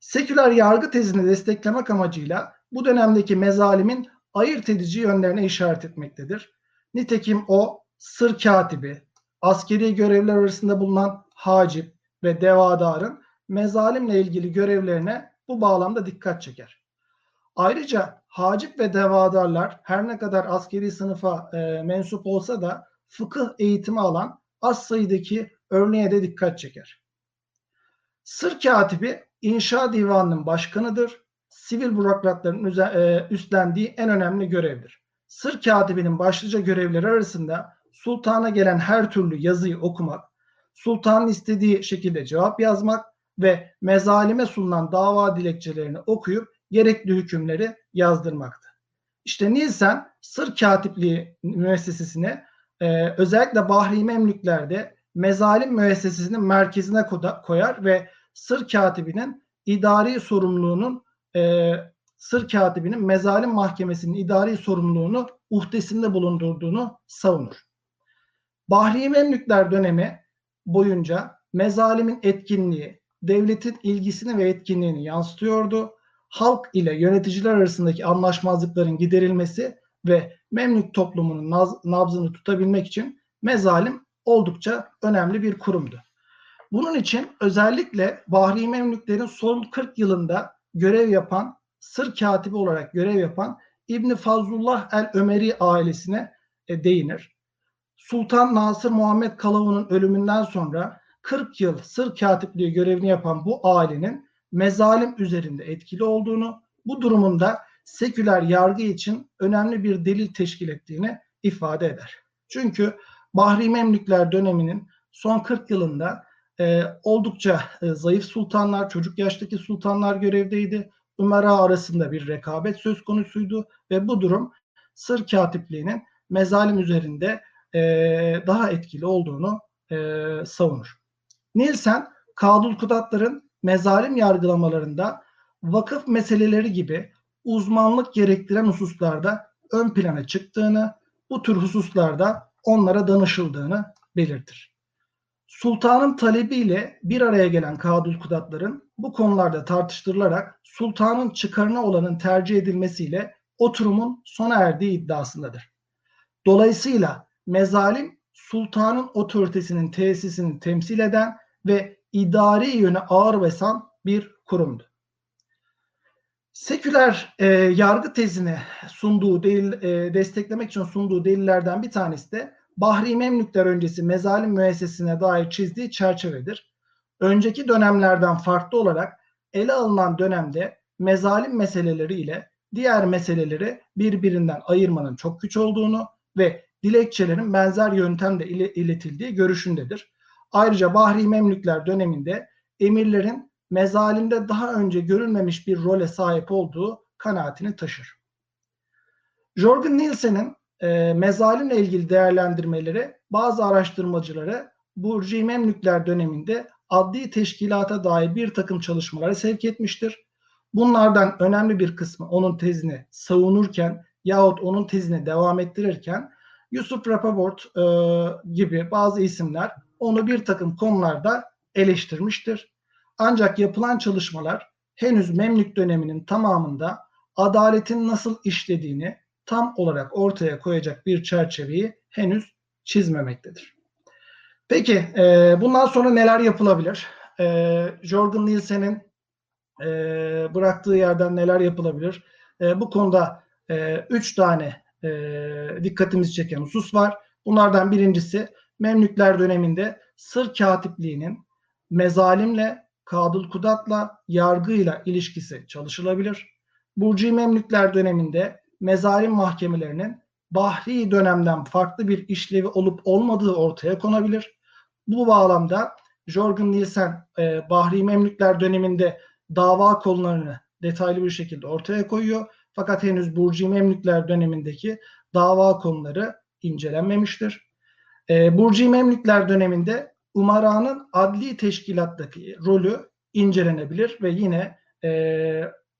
Seküler yargı tezini desteklemek amacıyla bu dönemdeki mezalimin ayırt edici yönlerine işaret etmektedir. Nitekim o sır katibi, askeri görevler arasında bulunan hacip ve devadarın mezalimle ilgili görevlerine bu bağlamda dikkat çeker. Ayrıca hacip ve devadarlar her ne kadar askeri sınıfa e, mensup olsa da fıkıh eğitimi alan az sayıdaki örneğe de dikkat çeker. Sır katibi inşa divanının başkanıdır. Sivil bürokratların e, üstlendiği en önemli görevdir. Sır katibinin başlıca görevleri arasında sultana gelen her türlü yazıyı okumak, sultanın istediği şekilde cevap yazmak ve mezalime sunulan dava dilekçelerini okuyup gerekli hükümleri yazdırmaktı. İşte Nielsen sır katipliği müessesesine e, özellikle Bahri Memlüklerde mezalim müessesesinin merkezine koyar ve sır katibinin idari sorumluluğunun e, sır katibinin mezalim mahkemesinin idari sorumluluğunu uhdesinde bulundurduğunu savunur. Bahri Memlükler dönemi boyunca mezalimin etkinliği, devletin ilgisini ve etkinliğini yansıtıyordu. Halk ile yöneticiler arasındaki anlaşmazlıkların giderilmesi ve Memlük toplumunun nabzını tutabilmek için mezalim oldukça önemli bir kurumdu. Bunun için özellikle Bahri Memlüklerin son 40 yılında görev yapan, sır katibi olarak görev yapan İbni Fazlullah el-Ömeri ailesine e, değinir. Sultan Nasır Muhammed Kalavu'nun ölümünden sonra 40 yıl sır katipliği görevini yapan bu ailenin mezalim üzerinde etkili olduğunu, bu durumunda seküler yargı için önemli bir delil teşkil ettiğini ifade eder. Çünkü Bahri Memlükler döneminin son 40 yılında e, oldukça e, zayıf sultanlar, çocuk yaştaki sultanlar görevdeydi. Ümera arasında bir rekabet söz konusuydu ve bu durum sır katipliğinin mezalim üzerinde e, daha etkili olduğunu e, savunur. Nielsen, Kadul Kudatların mezalim yargılamalarında vakıf meseleleri gibi uzmanlık gerektiren hususlarda ön plana çıktığını, bu tür hususlarda onlara danışıldığını belirtir. Sultanın talebiyle bir araya gelen Kadül Kudatların bu konularda tartıştırılarak sultanın çıkarına olanın tercih edilmesiyle oturumun sona erdiği iddiasındadır. Dolayısıyla mezalim sultanın otoritesinin tesisini temsil eden ve idari yönü ağır basan bir kurumdu. Seküler e, yargı tezini sunduğu delil, e, desteklemek için sunduğu delillerden bir tanesi de Bahri Memlükler öncesi mezalim müessesine dair çizdiği çerçevedir. Önceki dönemlerden farklı olarak ele alınan dönemde mezalim meseleleri ile diğer meseleleri birbirinden ayırmanın çok güç olduğunu ve dilekçelerin benzer yöntemle iletildiği görüşündedir. Ayrıca Bahri Memlükler döneminde emirlerin mezalimde daha önce görülmemiş bir role sahip olduğu kanaatini taşır. Jorgen Nielsen'in e, mezalimle ilgili değerlendirmeleri bazı araştırmacıları Burcu Memlükler döneminde adli teşkilata dair bir takım çalışmalara sevk etmiştir. Bunlardan önemli bir kısmı onun tezini savunurken yahut onun tezini devam ettirirken Yusuf Rapaport e, gibi bazı isimler onu bir takım konularda eleştirmiştir. Ancak yapılan çalışmalar henüz Memlük döneminin tamamında adaletin nasıl işlediğini tam olarak ortaya koyacak bir çerçeveyi henüz çizmemektedir. Peki e, bundan sonra neler yapılabilir? E, Jorgen Nielsen'in e, bıraktığı yerden neler yapılabilir? E, bu konuda e, üç tane e, dikkatimizi çeken husus var. Bunlardan birincisi Memlükler döneminde sır katipliğinin mezalimle, Kadıl Kudat'la, yargıyla ilişkisi çalışılabilir. Burcu Memlükler döneminde mezalim mahkemelerinin Bahri dönemden farklı bir işlevi olup olmadığı ortaya konabilir. Bu bağlamda Jorgen Nielsen e, Bahri Memlükler döneminde dava konularını detaylı bir şekilde ortaya koyuyor. Fakat henüz Burcu Memlükler dönemindeki dava konuları incelenmemiştir. E, Burcu Memlükler döneminde Umara'nın adli teşkilattaki rolü incelenebilir ve yine e,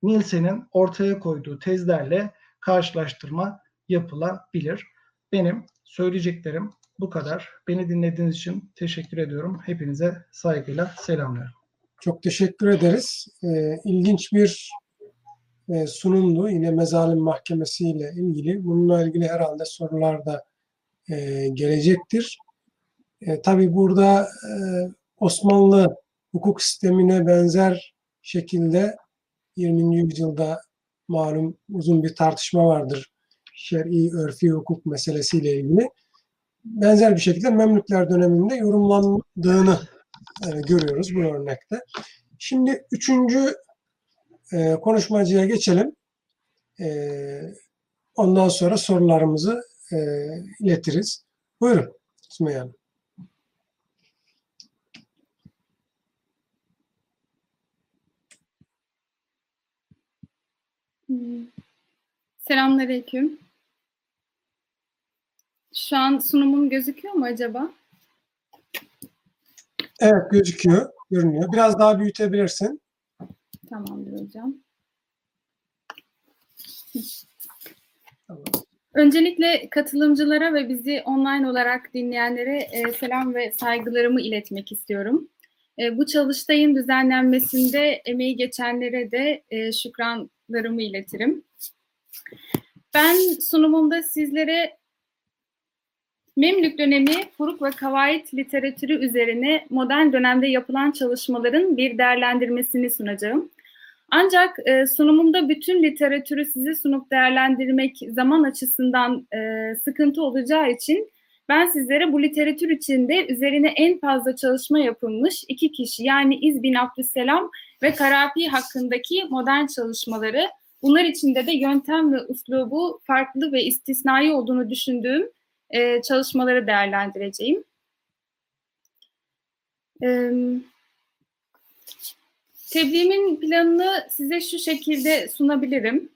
Nielsen'in ortaya koyduğu tezlerle karşılaştırma yapılabilir. Benim söyleyeceklerim bu kadar. Beni dinlediğiniz için teşekkür ediyorum. Hepinize saygıyla selamlıyorum. Çok teşekkür ederiz. Ee, ilginç bir e, sunumdu. Yine Mezalim Mahkemesi ile ilgili. Bununla ilgili herhalde sorular da e, gelecektir. E, tabii burada e, Osmanlı hukuk sistemine benzer şekilde 20. yüzyılda malum uzun bir tartışma vardır şer'i örfi hukuk meselesiyle ilgili. Benzer bir şekilde Memlükler döneminde yorumlandığını e, görüyoruz bu örnekte. Şimdi üçüncü e, konuşmacıya geçelim. E, ondan sonra sorularımızı e, iletiriz. Buyurun Sümeyye Hanım. Selamünaleyküm. Şu an sunumum gözüküyor mu acaba? Evet gözüküyor, görünüyor. Biraz daha büyütebilirsin. Tamamdır hocam. Tamam. Öncelikle katılımcılara ve bizi online olarak dinleyenlere e, selam ve saygılarımı iletmek istiyorum. E, bu çalıştayın düzenlenmesinde emeği geçenlere de e, şükranlarımı iletirim. Ben sunumumda sizlere Memlük dönemi Furuk ve Kavait literatürü üzerine modern dönemde yapılan çalışmaların bir değerlendirmesini sunacağım. Ancak e, sunumumda bütün literatürü size sunup değerlendirmek zaman açısından e, sıkıntı olacağı için ben sizlere bu literatür içinde üzerine en fazla çalışma yapılmış iki kişi yani İz bin Abdüsselam ve Karapi hakkındaki modern çalışmaları bunlar içinde de yöntem ve uslubu farklı ve istisnai olduğunu düşündüğüm e, çalışmaları değerlendireceğim. E, tebliğimin planını size şu şekilde sunabilirim.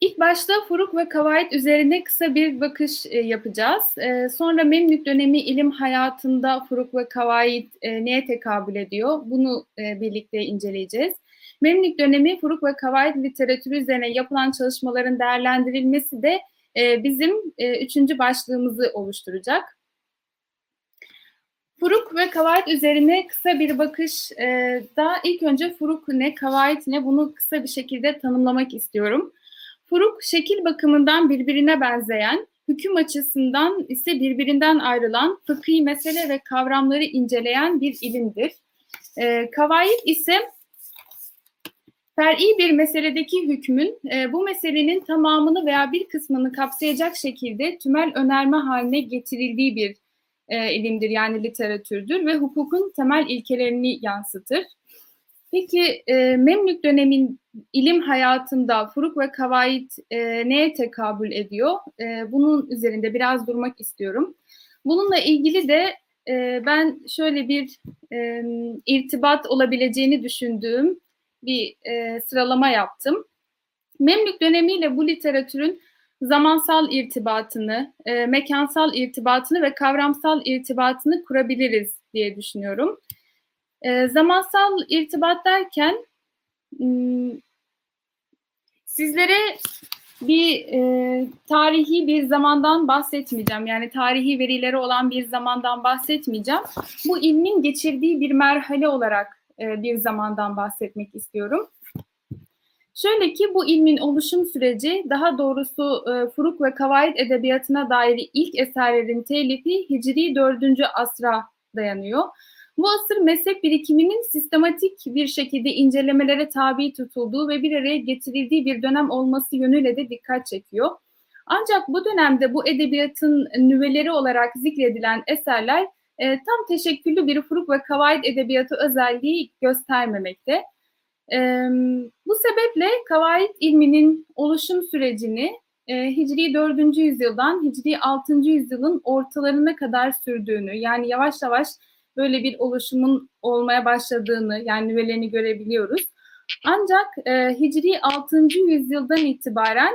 İlk başta Furuk ve Kavait üzerine kısa bir bakış e, yapacağız. E, sonra Memlük dönemi ilim hayatında Furuk ve Kavait e, neye tekabül ediyor? Bunu e, birlikte inceleyeceğiz. Memlük dönemi Furuk ve Kavait literatürü üzerine yapılan çalışmaların değerlendirilmesi de e, bizim e, üçüncü başlığımızı oluşturacak. Furuk ve kavait üzerine kısa bir bakış e, da ilk önce furuk ne, kavait ne bunu kısa bir şekilde tanımlamak istiyorum. Furuk şekil bakımından birbirine benzeyen, hüküm açısından ise birbirinden ayrılan fıkhi mesele ve kavramları inceleyen bir ilimdir. E, kavait ise fer'i bir meseledeki hükmün e, bu meselenin tamamını veya bir kısmını kapsayacak şekilde tümel önerme haline getirildiği bir e, ilimdir yani literatürdür ve hukukun temel ilkelerini yansıtır. Peki e, Memlük dönemin ilim hayatında furuk ve kavait e, neye tekabül ediyor? E, bunun üzerinde biraz durmak istiyorum. Bununla ilgili de e, ben şöyle bir e, irtibat olabileceğini düşündüğüm bir e, sıralama yaptım. Memlük dönemiyle bu literatürün zamansal irtibatını, e, mekansal irtibatını ve kavramsal irtibatını kurabiliriz diye düşünüyorum. E, zamansal irtibat derken sizlere bir e, tarihi bir zamandan bahsetmeyeceğim. Yani tarihi verileri olan bir zamandan bahsetmeyeceğim. Bu ilmin geçirdiği bir merhale olarak e, bir zamandan bahsetmek istiyorum. Şöyle ki bu ilmin oluşum süreci daha doğrusu e, Furuk ve Kavaid edebiyatına dair ilk eserlerin telifi Hicri 4. asra dayanıyor. Bu asır mezhep birikiminin sistematik bir şekilde incelemelere tabi tutulduğu ve bir araya getirildiği bir dönem olması yönüyle de dikkat çekiyor. Ancak bu dönemde bu edebiyatın nüveleri olarak zikredilen eserler e, tam teşekküllü bir furuk ve kavaid edebiyatı özelliği göstermemekte. E, bu sebeple kavaid ilminin oluşum sürecini e, Hicri 4. yüzyıldan Hicri 6. yüzyılın ortalarına kadar sürdüğünü yani yavaş yavaş böyle bir oluşumun olmaya başladığını yani nüvelerini görebiliyoruz. Ancak e, Hicri 6. yüzyıldan itibaren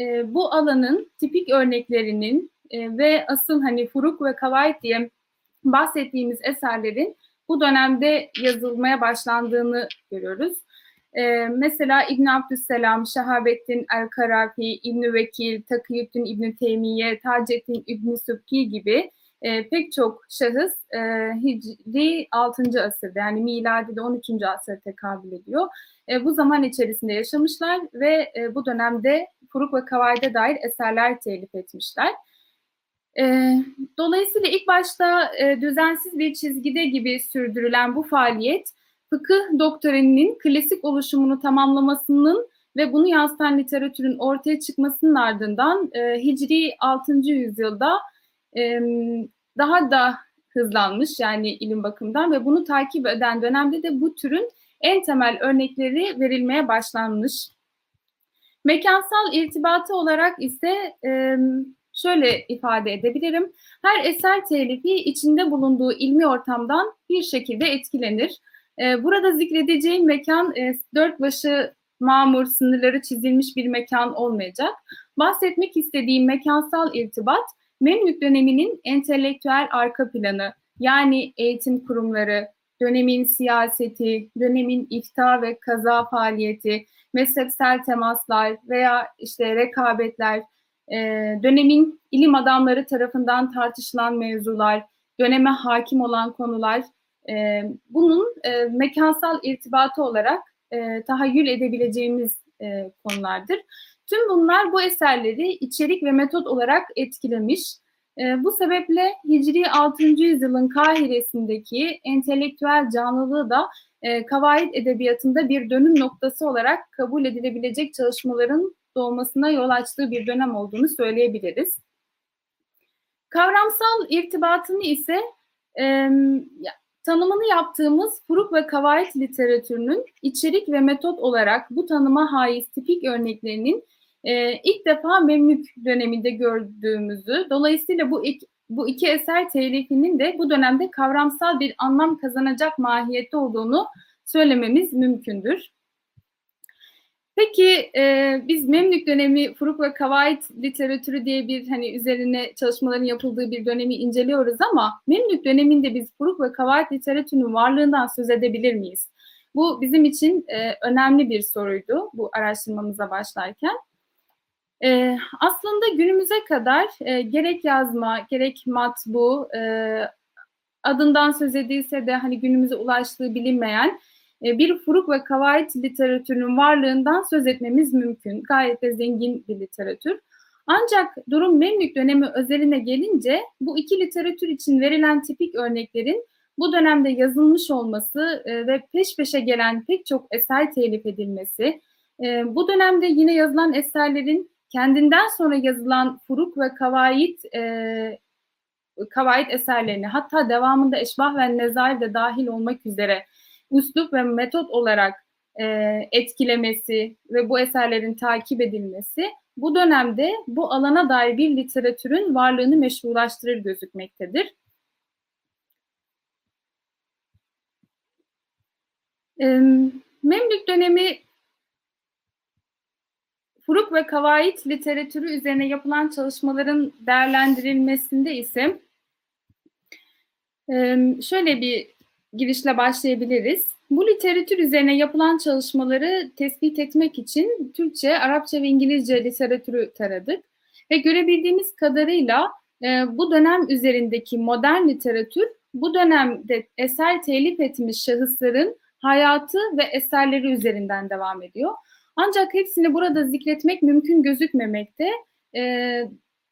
e, bu alanın tipik örneklerinin e, ve asıl hani furuk ve kavayet diye bahsettiğimiz eserlerin bu dönemde yazılmaya başlandığını görüyoruz. Ee, mesela İbn Abdüsselam, Şehabettin El-Karafi, İbn Vekil, Takiyüddin İbn Teymiye, Taceddin İbn Sübki gibi e, pek çok şahıs e, Hicri 6. asırda yani miladi de 13. asır tekabül ediyor. E, bu zaman içerisinde yaşamışlar ve e, bu dönemde Furuk ve Kavayda dair eserler telif etmişler. E, dolayısıyla ilk başta e, düzensiz bir çizgide gibi sürdürülen bu faaliyet fıkıh doktrininin klasik oluşumunu tamamlamasının ve bunu yansıtan literatürün ortaya çıkmasının ardından e, Hicri 6. yüzyılda e, daha da hızlanmış yani ilim bakımından ve bunu takip eden dönemde de bu türün en temel örnekleri verilmeye başlanmış. Mekansal irtibatı olarak ise şöyle ifade edebilirim. Her eser telifi içinde bulunduğu ilmi ortamdan bir şekilde etkilenir. Burada zikredeceğim mekan e, dört başı mamur, sınırları çizilmiş bir mekan olmayacak. Bahsetmek istediğim mekansal irtibat, Memlük döneminin entelektüel arka planı, yani eğitim kurumları, dönemin siyaseti, dönemin ifta ve kaza faaliyeti, mezhepsel temaslar veya işte rekabetler, e, dönemin ilim adamları tarafından tartışılan mevzular, döneme hakim olan konular, e, bunun e, mekansal irtibatı olarak tahayyül edebileceğimiz konulardır. Tüm bunlar bu eserleri içerik ve metot olarak etkilemiş. E, bu sebeple Hicri 6. yüzyılın Kahire'sindeki entelektüel canlılığı da e, kavaid edebiyatında bir dönüm noktası olarak kabul edilebilecek çalışmaların doğmasına yol açtığı bir dönem olduğunu söyleyebiliriz. Kavramsal irtibatını ise e, tanımını yaptığımız furuk ve kavaid literatürünün içerik ve metot olarak bu tanıma haiz tipik örneklerinin e, ilk defa Memlük döneminde gördüğümüzü, dolayısıyla bu iki, bu iki eser telifinin de bu dönemde kavramsal bir anlam kazanacak mahiyette olduğunu söylememiz mümkündür. Peki e, biz Memlük dönemi Furuk ve Kavaid literatürü diye bir hani üzerine çalışmaların yapıldığı bir dönemi inceliyoruz ama Memlük döneminde biz Furuk ve Kavaid literatürünün varlığından söz edebilir miyiz? Bu bizim için e, önemli bir soruydu bu araştırmamıza başlarken. E, aslında günümüze kadar e, gerek yazma, gerek matbu, e, adından söz edilse de hani günümüze ulaştığı bilinmeyen e, bir furuk ve kavayet literatürünün varlığından söz etmemiz mümkün. Gayet de zengin bir literatür. Ancak durum Memlük dönemi özeline gelince bu iki literatür için verilen tipik örneklerin bu dönemde yazılmış olması e, ve peş peşe gelen pek çok eser telif edilmesi, e, bu dönemde yine yazılan eserlerin kendinden sonra yazılan furuk ve kavayit e, kavayit eserlerini hatta devamında eşbah ve nezair de dahil olmak üzere üslup ve metot olarak e, etkilemesi ve bu eserlerin takip edilmesi bu dönemde bu alana dair bir literatürün varlığını meşrulaştırır gözükmektedir. Memlük dönemi Furuk ve Kavait literatürü üzerine yapılan çalışmaların değerlendirilmesinde ise şöyle bir girişle başlayabiliriz. Bu literatür üzerine yapılan çalışmaları tespit etmek için Türkçe, Arapça ve İngilizce literatürü taradık. Ve görebildiğimiz kadarıyla bu dönem üzerindeki modern literatür bu dönemde eser telif etmiş şahısların hayatı ve eserleri üzerinden devam ediyor. Ancak hepsini burada zikretmek mümkün gözükmemekte. E,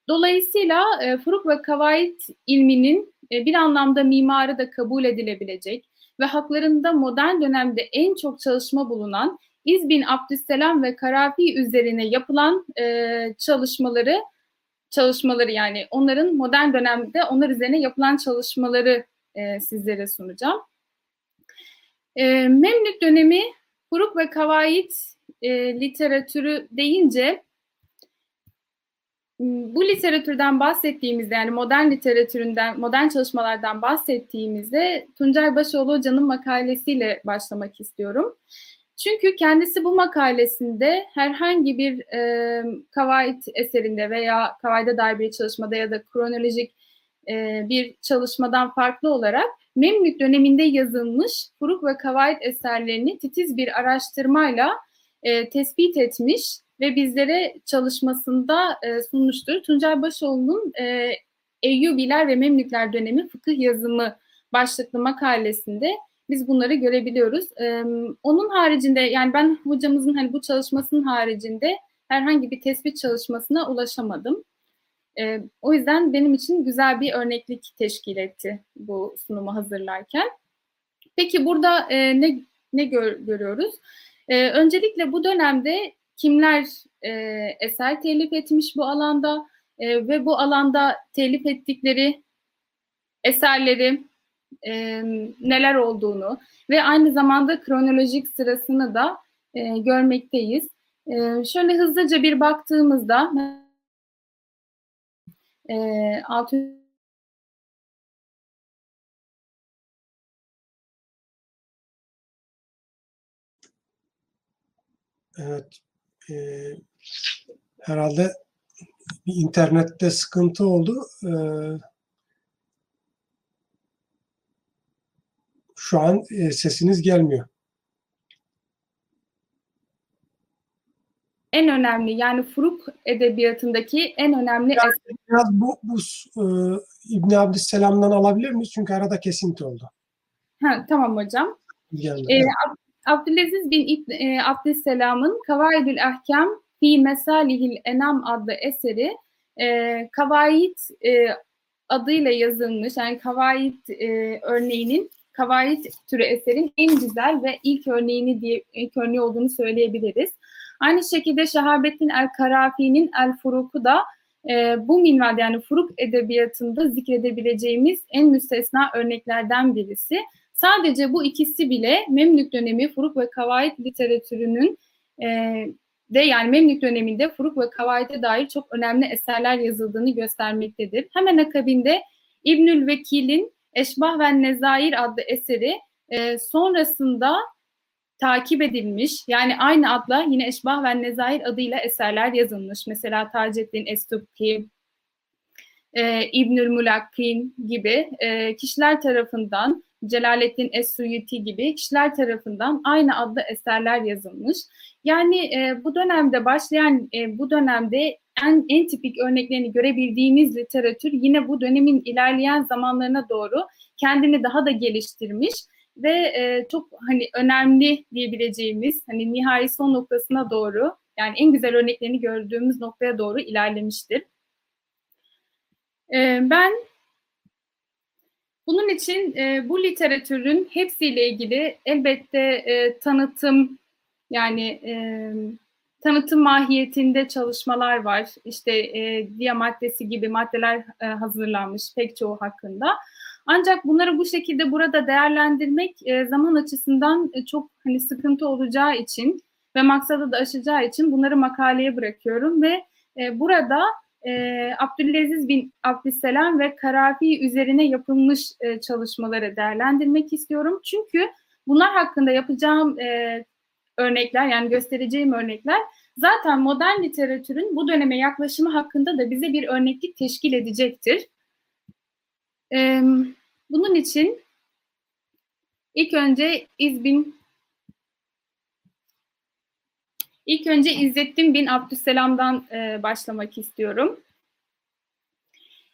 dolayısıyla e, Furuk ve Kavait ilminin e, bir anlamda mimarı da kabul edilebilecek ve haklarında modern dönemde en çok çalışma bulunan İzbin Abdüsselam ve Karafi üzerine yapılan e, çalışmaları çalışmaları yani onların modern dönemde onlar üzerine yapılan çalışmaları e, sizlere sunacağım. E, Memlük dönemi Furuk ve Kavait e, literatürü deyince bu literatürden bahsettiğimizde yani modern literatüründen, modern çalışmalardan bahsettiğimizde Tuncay Başoğlu Hoca'nın makalesiyle başlamak istiyorum. Çünkü kendisi bu makalesinde herhangi bir e, kavait eserinde veya kavaide dair bir çalışmada ya da kronolojik e, bir çalışmadan farklı olarak Memlük döneminde yazılmış Furuk ve Kavait eserlerini titiz bir araştırmayla e, tespit etmiş ve bizlere çalışmasında e, sunmuştur. Tuncay Başoğlu'nun e, Eyyubiler ve Memlükler dönemi fıkıh yazımı başlıklı makalesinde biz bunları görebiliyoruz. Ee, onun haricinde yani ben hocamızın hani bu çalışmasının haricinde herhangi bir tespit çalışmasına ulaşamadım. Ee, o yüzden benim için güzel bir örneklik teşkil etti bu sunumu hazırlarken. Peki burada e, ne ne gör, görüyoruz? E, öncelikle bu dönemde kimler e, eser telif etmiş bu alanda e, ve bu alanda telif ettikleri eserleri e, neler olduğunu ve aynı zamanda kronolojik sırasını da e, görmekteyiz. E, şöyle hızlıca bir baktığımızda e, 600 Evet. E, herhalde bir internette sıkıntı oldu. E, şu an e, sesiniz gelmiyor. En önemli yani Furuk edebiyatındaki en önemli yani Biraz bu, bu e, İbn Abdüsselam'dan alabilir miyiz? Çünkü arada kesinti oldu. Ha, tamam hocam. Ee, Abdülaziz bin e, Abdüsselam'ın Kavaidül Ahkam fi Mesalihil Enam adlı eseri e, Kavaid e, adıyla yazılmış yani Kavaid e, örneğinin Kavaid türü eserin en güzel ve ilk örneğini diye ilk örneği olduğunu söyleyebiliriz. Aynı şekilde Şehabettin El Karafi'nin El Furuk'u da e, bu minvalde yani Furuk edebiyatında zikredebileceğimiz en müstesna örneklerden birisi. Sadece bu ikisi bile Memlük dönemi Furuk ve Kavaid literatürünün e, de yani Memlük döneminde Furuk ve Kavaid'e dair çok önemli eserler yazıldığını göstermektedir. Hemen akabinde İbnül Vekil'in Eşbah ve Nezair adlı eseri e, sonrasında takip edilmiş. Yani aynı adla yine Eşbah ve Nezair adıyla eserler yazılmış. Mesela Taceddin Estubki, e, İbnül Mulakkin gibi e, kişiler tarafından Celaleddin Es-Suyuti gibi kişiler tarafından aynı adlı eserler yazılmış. Yani e, bu dönemde başlayan, e, bu dönemde en, en tipik örneklerini görebildiğimiz literatür yine bu dönemin ilerleyen zamanlarına doğru kendini daha da geliştirmiş ve e, çok hani önemli diyebileceğimiz hani nihai son noktasına doğru yani en güzel örneklerini gördüğümüz noktaya doğru ilerlemiştir. E, ben bunun için e, bu literatürün hepsiyle ilgili elbette e, tanıtım yani e, tanıtım mahiyetinde çalışmalar var. İşte e, diya maddesi gibi maddeler e, hazırlanmış pek çoğu hakkında. Ancak bunları bu şekilde burada değerlendirmek e, zaman açısından e, çok hani sıkıntı olacağı için ve maksadı da aşacağı için bunları makaleye bırakıyorum ve e, burada e, Abdülaziz bin Abdüsselam ve Karafi üzerine yapılmış e, çalışmaları değerlendirmek istiyorum. Çünkü bunlar hakkında yapacağım e, örnekler yani göstereceğim örnekler zaten modern literatürün bu döneme yaklaşımı hakkında da bize bir örneklik teşkil edecektir. Ee, bunun için İlk önce İzbin İlk önce İzzettin bin Abdüsselam'dan e, başlamak istiyorum.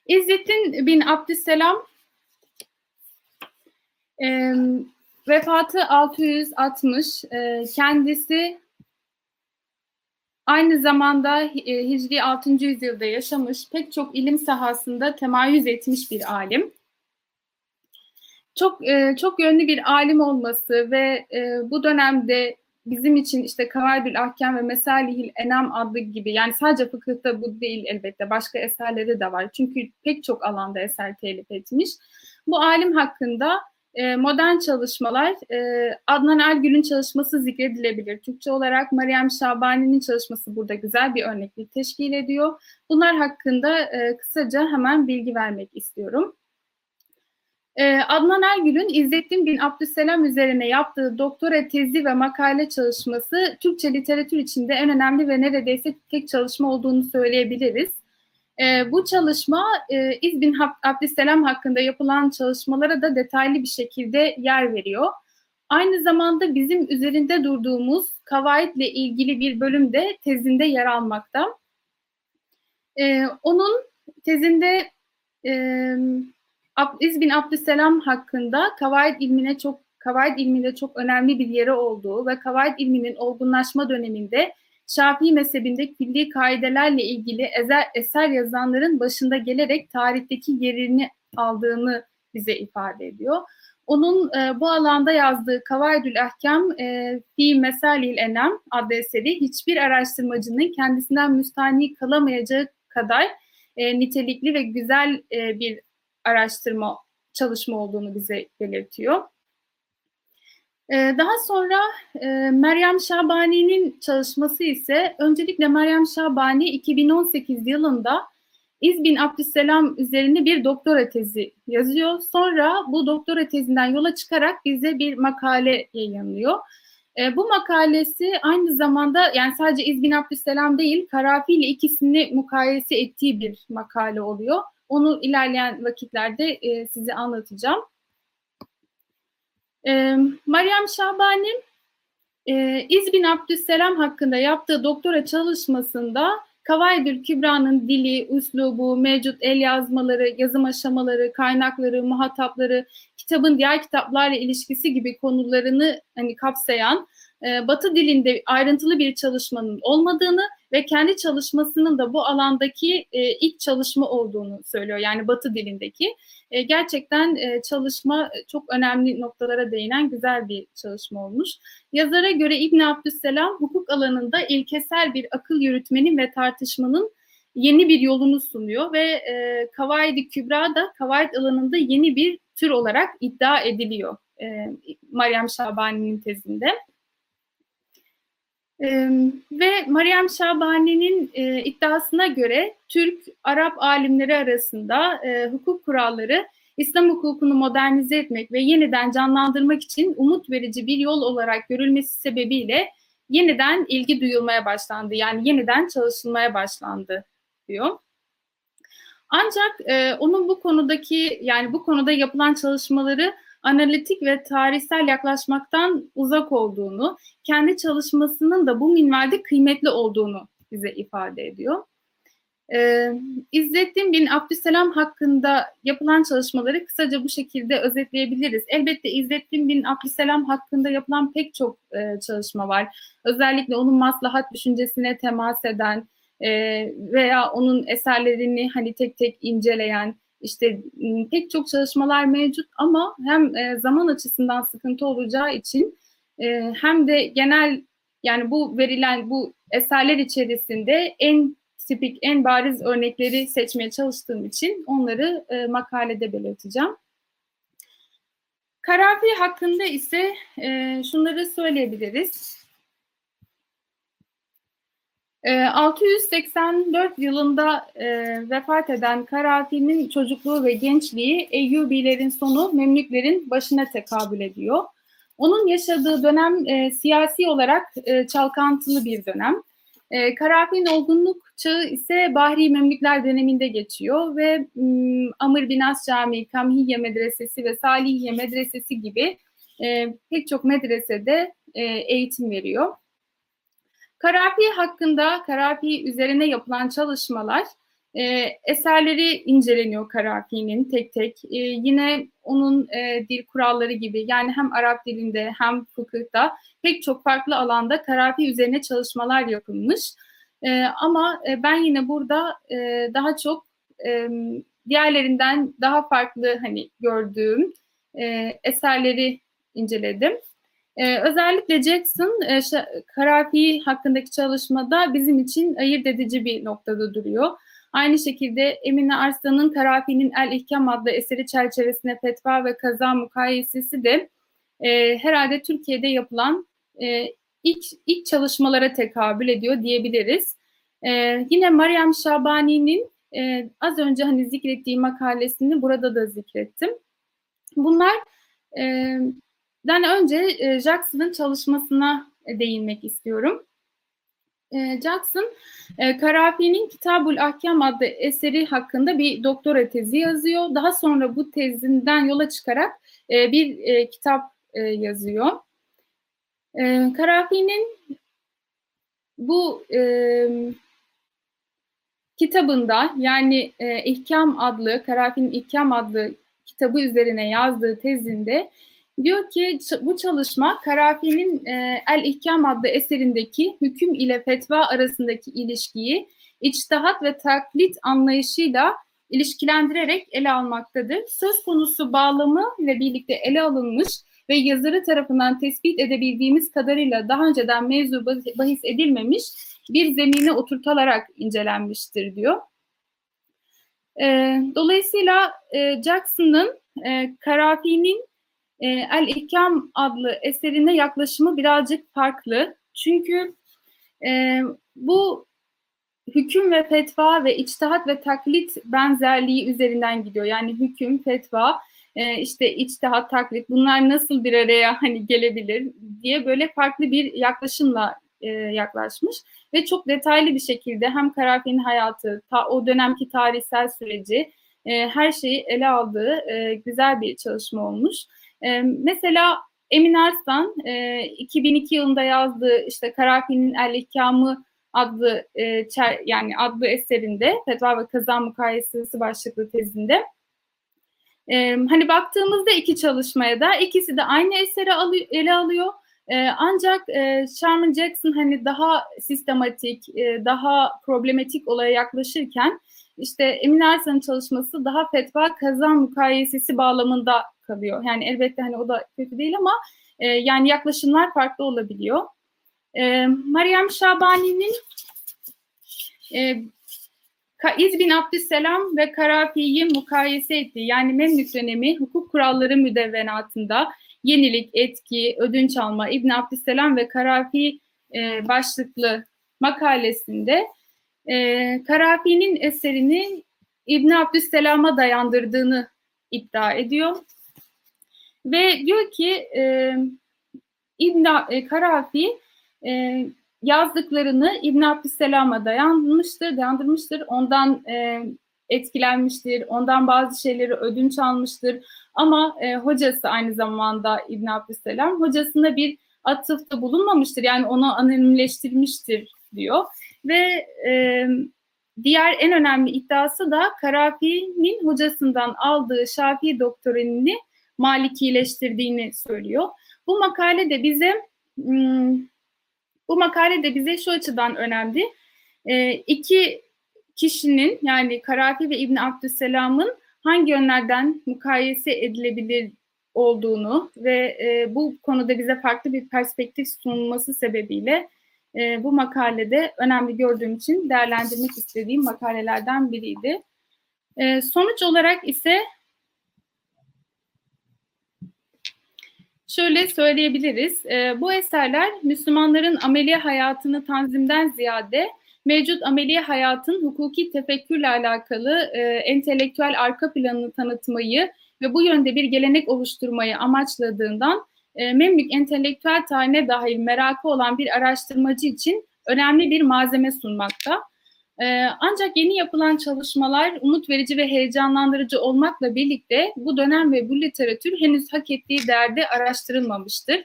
İzzettin bin Abdüsselam e, vefatı 660. E, kendisi aynı zamanda e, Hicri 6. yüzyılda yaşamış, pek çok ilim sahasında temayüz etmiş bir alim. Çok e, çok yönlü bir alim olması ve e, bu dönemde bizim için işte Kavaydül Ahkam ve Mesalihil Enam adlı gibi yani sadece fıkıhta bu değil elbette başka eserleri de var. Çünkü pek çok alanda eser telif etmiş. Bu alim hakkında e, modern çalışmalar e, Adnan Ergül'ün çalışması zikredilebilir. Türkçe olarak Meryem Şabani'nin çalışması burada güzel bir örneklik teşkil ediyor. Bunlar hakkında e, kısaca hemen bilgi vermek istiyorum. Ee, Adnan Ergül'ün İzzettin bin Abdüsselam üzerine yaptığı doktora tezi ve makale çalışması Türkçe literatür içinde en önemli ve neredeyse tek çalışma olduğunu söyleyebiliriz. Ee, bu çalışma e, İz bin Abdüsselam hakkında yapılan çalışmalara da detaylı bir şekilde yer veriyor. Aynı zamanda bizim üzerinde durduğumuz kavaitle ilgili bir bölüm de tezinde yer almakta. Ee, onun tezinde e, İz bin Abdüsselam hakkında kavaid ilmine çok kavaid ilminde çok önemli bir yeri olduğu ve kavaid ilminin olgunlaşma döneminde Şafii mezhebinde külli kaidelerle ilgili eser, eser yazanların başında gelerek tarihteki yerini aldığını bize ifade ediyor. Onun e, bu alanda yazdığı Kavaidül Ahkam e, Fi Mesalil Enem adlı eseri hiçbir araştırmacının kendisinden müstahni kalamayacağı kadar e, nitelikli ve güzel e, bir araştırma çalışma olduğunu bize belirtiyor. Ee, daha sonra e, Meryem Şabani'nin çalışması ise öncelikle Meryem Şabani 2018 yılında İzbin Abdüsselam üzerine bir doktora tezi yazıyor. Sonra bu doktora tezinden yola çıkarak bize bir makale yayınlıyor. E, bu makalesi aynı zamanda yani sadece İzbin Abdüsselam değil Karafi ile ikisini mukayese ettiği bir makale oluyor. Onu ilerleyen vakitlerde e, size anlatacağım. E, Meryem Şabani e, İzbin Abdüsselam hakkında yaptığı doktora çalışmasında Kavaydül Kübra'nın dili, üslubu, mevcut el yazmaları, yazım aşamaları, kaynakları, muhatapları, kitabın diğer kitaplarla ilişkisi gibi konularını hani kapsayan e, Batı dilinde ayrıntılı bir çalışmanın olmadığını ve kendi çalışmasının da bu alandaki e, ilk çalışma olduğunu söylüyor. Yani Batı dilindeki. E, gerçekten çalışma çok önemli noktalara değinen güzel bir çalışma olmuş. Yazara göre İbn Abdüsselam hukuk alanında ilkesel bir akıl yürütmenin ve tartışmanın yeni bir yolunu sunuyor ve e, Kavaid-i Kübra da Kavaid alanında yeni bir tür olarak iddia ediliyor e, Meryem Şabani'nin tezinde. Ee, ve Meryem Şabani'nin e, iddiasına göre Türk-Arap alimleri arasında e, hukuk kuralları İslam hukukunu modernize etmek ve yeniden canlandırmak için umut verici bir yol olarak görülmesi sebebiyle yeniden ilgi duyulmaya başlandı. Yani yeniden çalışılmaya başlandı diyor. Ancak e, onun bu konudaki yani bu konuda yapılan çalışmaları analitik ve tarihsel yaklaşmaktan uzak olduğunu, kendi çalışmasının da bu minvalde kıymetli olduğunu bize ifade ediyor. Ee, İzzettin bin Abdüsselam hakkında yapılan çalışmaları kısaca bu şekilde özetleyebiliriz. Elbette İzzettin bin Abdüsselam hakkında yapılan pek çok e, çalışma var. Özellikle onun maslahat düşüncesine temas eden e, veya onun eserlerini hani tek tek inceleyen, işte pek çok çalışmalar mevcut ama hem zaman açısından sıkıntı olacağı için hem de genel yani bu verilen bu eserler içerisinde en tipik, en bariz örnekleri seçmeye çalıştığım için onları makalede belirteceğim. Karafi hakkında ise şunları söyleyebiliriz. 684 ee, yılında e, vefat eden Karafi'nin çocukluğu ve gençliği Eyyubilerin sonu Memlüklerin başına tekabül ediyor. Onun yaşadığı dönem e, siyasi olarak e, çalkantılı bir dönem. E, Karafi'nin olgunluk çağı ise Bahri Memlükler döneminde geçiyor ve m, Amr bin Camii, Kamhiye Medresesi ve Salihiye Medresesi gibi e, pek çok medresede e, eğitim veriyor. Karafi hakkında, Karafi üzerine yapılan çalışmalar, e, eserleri inceleniyor Karafi'nin tek tek. E, yine onun e, dil kuralları gibi yani hem Arap dilinde hem fıkıhta pek çok farklı alanda Karafi üzerine çalışmalar yapılmış. E, ama e, ben yine burada e, daha çok e, diğerlerinden daha farklı hani gördüğüm e, eserleri inceledim. Ee, özellikle Jackson, e, Karafi hakkındaki çalışmada bizim için ayırt edici bir noktada duruyor. Aynı şekilde Emine Arslan'ın Karafi'nin El İhkam adlı eseri çerçevesinde fetva ve kaza mukayesesi de e, herhalde Türkiye'de yapılan e, ilk, ilk çalışmalara tekabül ediyor diyebiliriz. E, yine Meryem Şabani'nin e, az önce hani zikrettiği makalesini burada da zikrettim. Bunlar e, den önce e, Jackson'ın çalışmasına e, değinmek istiyorum. E, Jackson, e, Karafi'nin Kitabul Ahkam adlı eseri hakkında bir doktora tezi yazıyor. Daha sonra bu tezinden yola çıkarak e, bir kitap yazıyor. Karafi'nin bu e, kitabında yani e, İhkam adlı, Karafi'nin İhkam adlı kitabı üzerine yazdığı tezinde Diyor ki bu çalışma Karafi'nin e, El İhkam adlı eserindeki hüküm ile fetva arasındaki ilişkiyi içtihat ve taklit anlayışıyla ilişkilendirerek ele almaktadır. Söz konusu bağlamı ile birlikte ele alınmış ve yazarı tarafından tespit edebildiğimiz kadarıyla daha önceden mevzu bahis edilmemiş bir zemine oturtularak incelenmiştir diyor. E, dolayısıyla e, Jackson'ın e, Karafi'nin e, El İhkam adlı eserine yaklaşımı birazcık farklı. Çünkü e, bu hüküm ve fetva ve içtihat ve taklit benzerliği üzerinden gidiyor. Yani hüküm, fetva, e, işte içtihat, taklit bunlar nasıl bir araya <laughs> hani gelebilir diye böyle farklı bir yaklaşımla e, yaklaşmış ve çok detaylı bir şekilde hem Karafi'nin hayatı, ta, o dönemki tarihsel süreci, e, her şeyi ele aldığı e, güzel bir çalışma olmuş. E, mesela Emin Arslan e, 2002 yılında yazdığı işte Karafi'nin El İhkamı adlı e, çer, yani adlı eserinde Fetva ve Kazan Mukayesesi başlıklı tezinde e, hani baktığımızda iki çalışmaya da ikisi de aynı eseri alıyor, ele alıyor. E, ancak e, Sherman Jackson hani daha sistematik, e, daha problematik olaya yaklaşırken işte Emin Arslan'ın çalışması daha fetva kazan mukayesesi bağlamında kalıyor. Yani elbette hani o da kötü değil ama e, yani yaklaşımlar farklı olabiliyor. E, Meryem Şabani'nin e, İz bin Abdüsselam ve Karafi'yi mukayese ettiği yani Memlük dönemi hukuk kuralları müdevvenatında yenilik, etki, ödünç alma, İbn Abdüsselam ve Karafi e, başlıklı makalesinde e, Karafi'nin eserini İbn Abdüsselam'a dayandırdığını iddia ediyor. Ve diyor ki e, İbn e, Karafi e, yazdıklarını İbn Abdüsselam'a dayanmıştır, dayandırmıştır. Ondan e, etkilenmiştir, ondan bazı şeyleri ödünç almıştır. Ama e, hocası aynı zamanda İbn Abdüsselam hocasına bir atıfta bulunmamıştır. Yani onu anonimleştirmiştir diyor. Ve e, diğer en önemli iddiası da Karafi'nin hocasından aldığı Şafii doktorinini malikileştirdiğini söylüyor. Bu makale de bize hmm, bu makale de bize şu açıdan önemli. E, iki kişinin yani Karafi ve İbn Abdüsselam'ın hangi yönlerden mukayese edilebilir olduğunu ve e, bu konuda bize farklı bir perspektif sunulması sebebiyle e, bu makalede önemli gördüğüm için değerlendirmek istediğim makalelerden biriydi. E, sonuç olarak ise şöyle söyleyebiliriz. E, bu eserler Müslümanların ameliye hayatını tanzimden ziyade mevcut ameliye hayatın hukuki tefekkürle alakalı e, entelektüel arka planını tanıtmayı ve bu yönde bir gelenek oluşturmayı amaçladığından e, Memlük entelektüel tarihine dahil merakı olan bir araştırmacı için önemli bir malzeme sunmakta. Ee, ancak yeni yapılan çalışmalar umut verici ve heyecanlandırıcı olmakla birlikte bu dönem ve bu literatür henüz hak ettiği değerde araştırılmamıştır.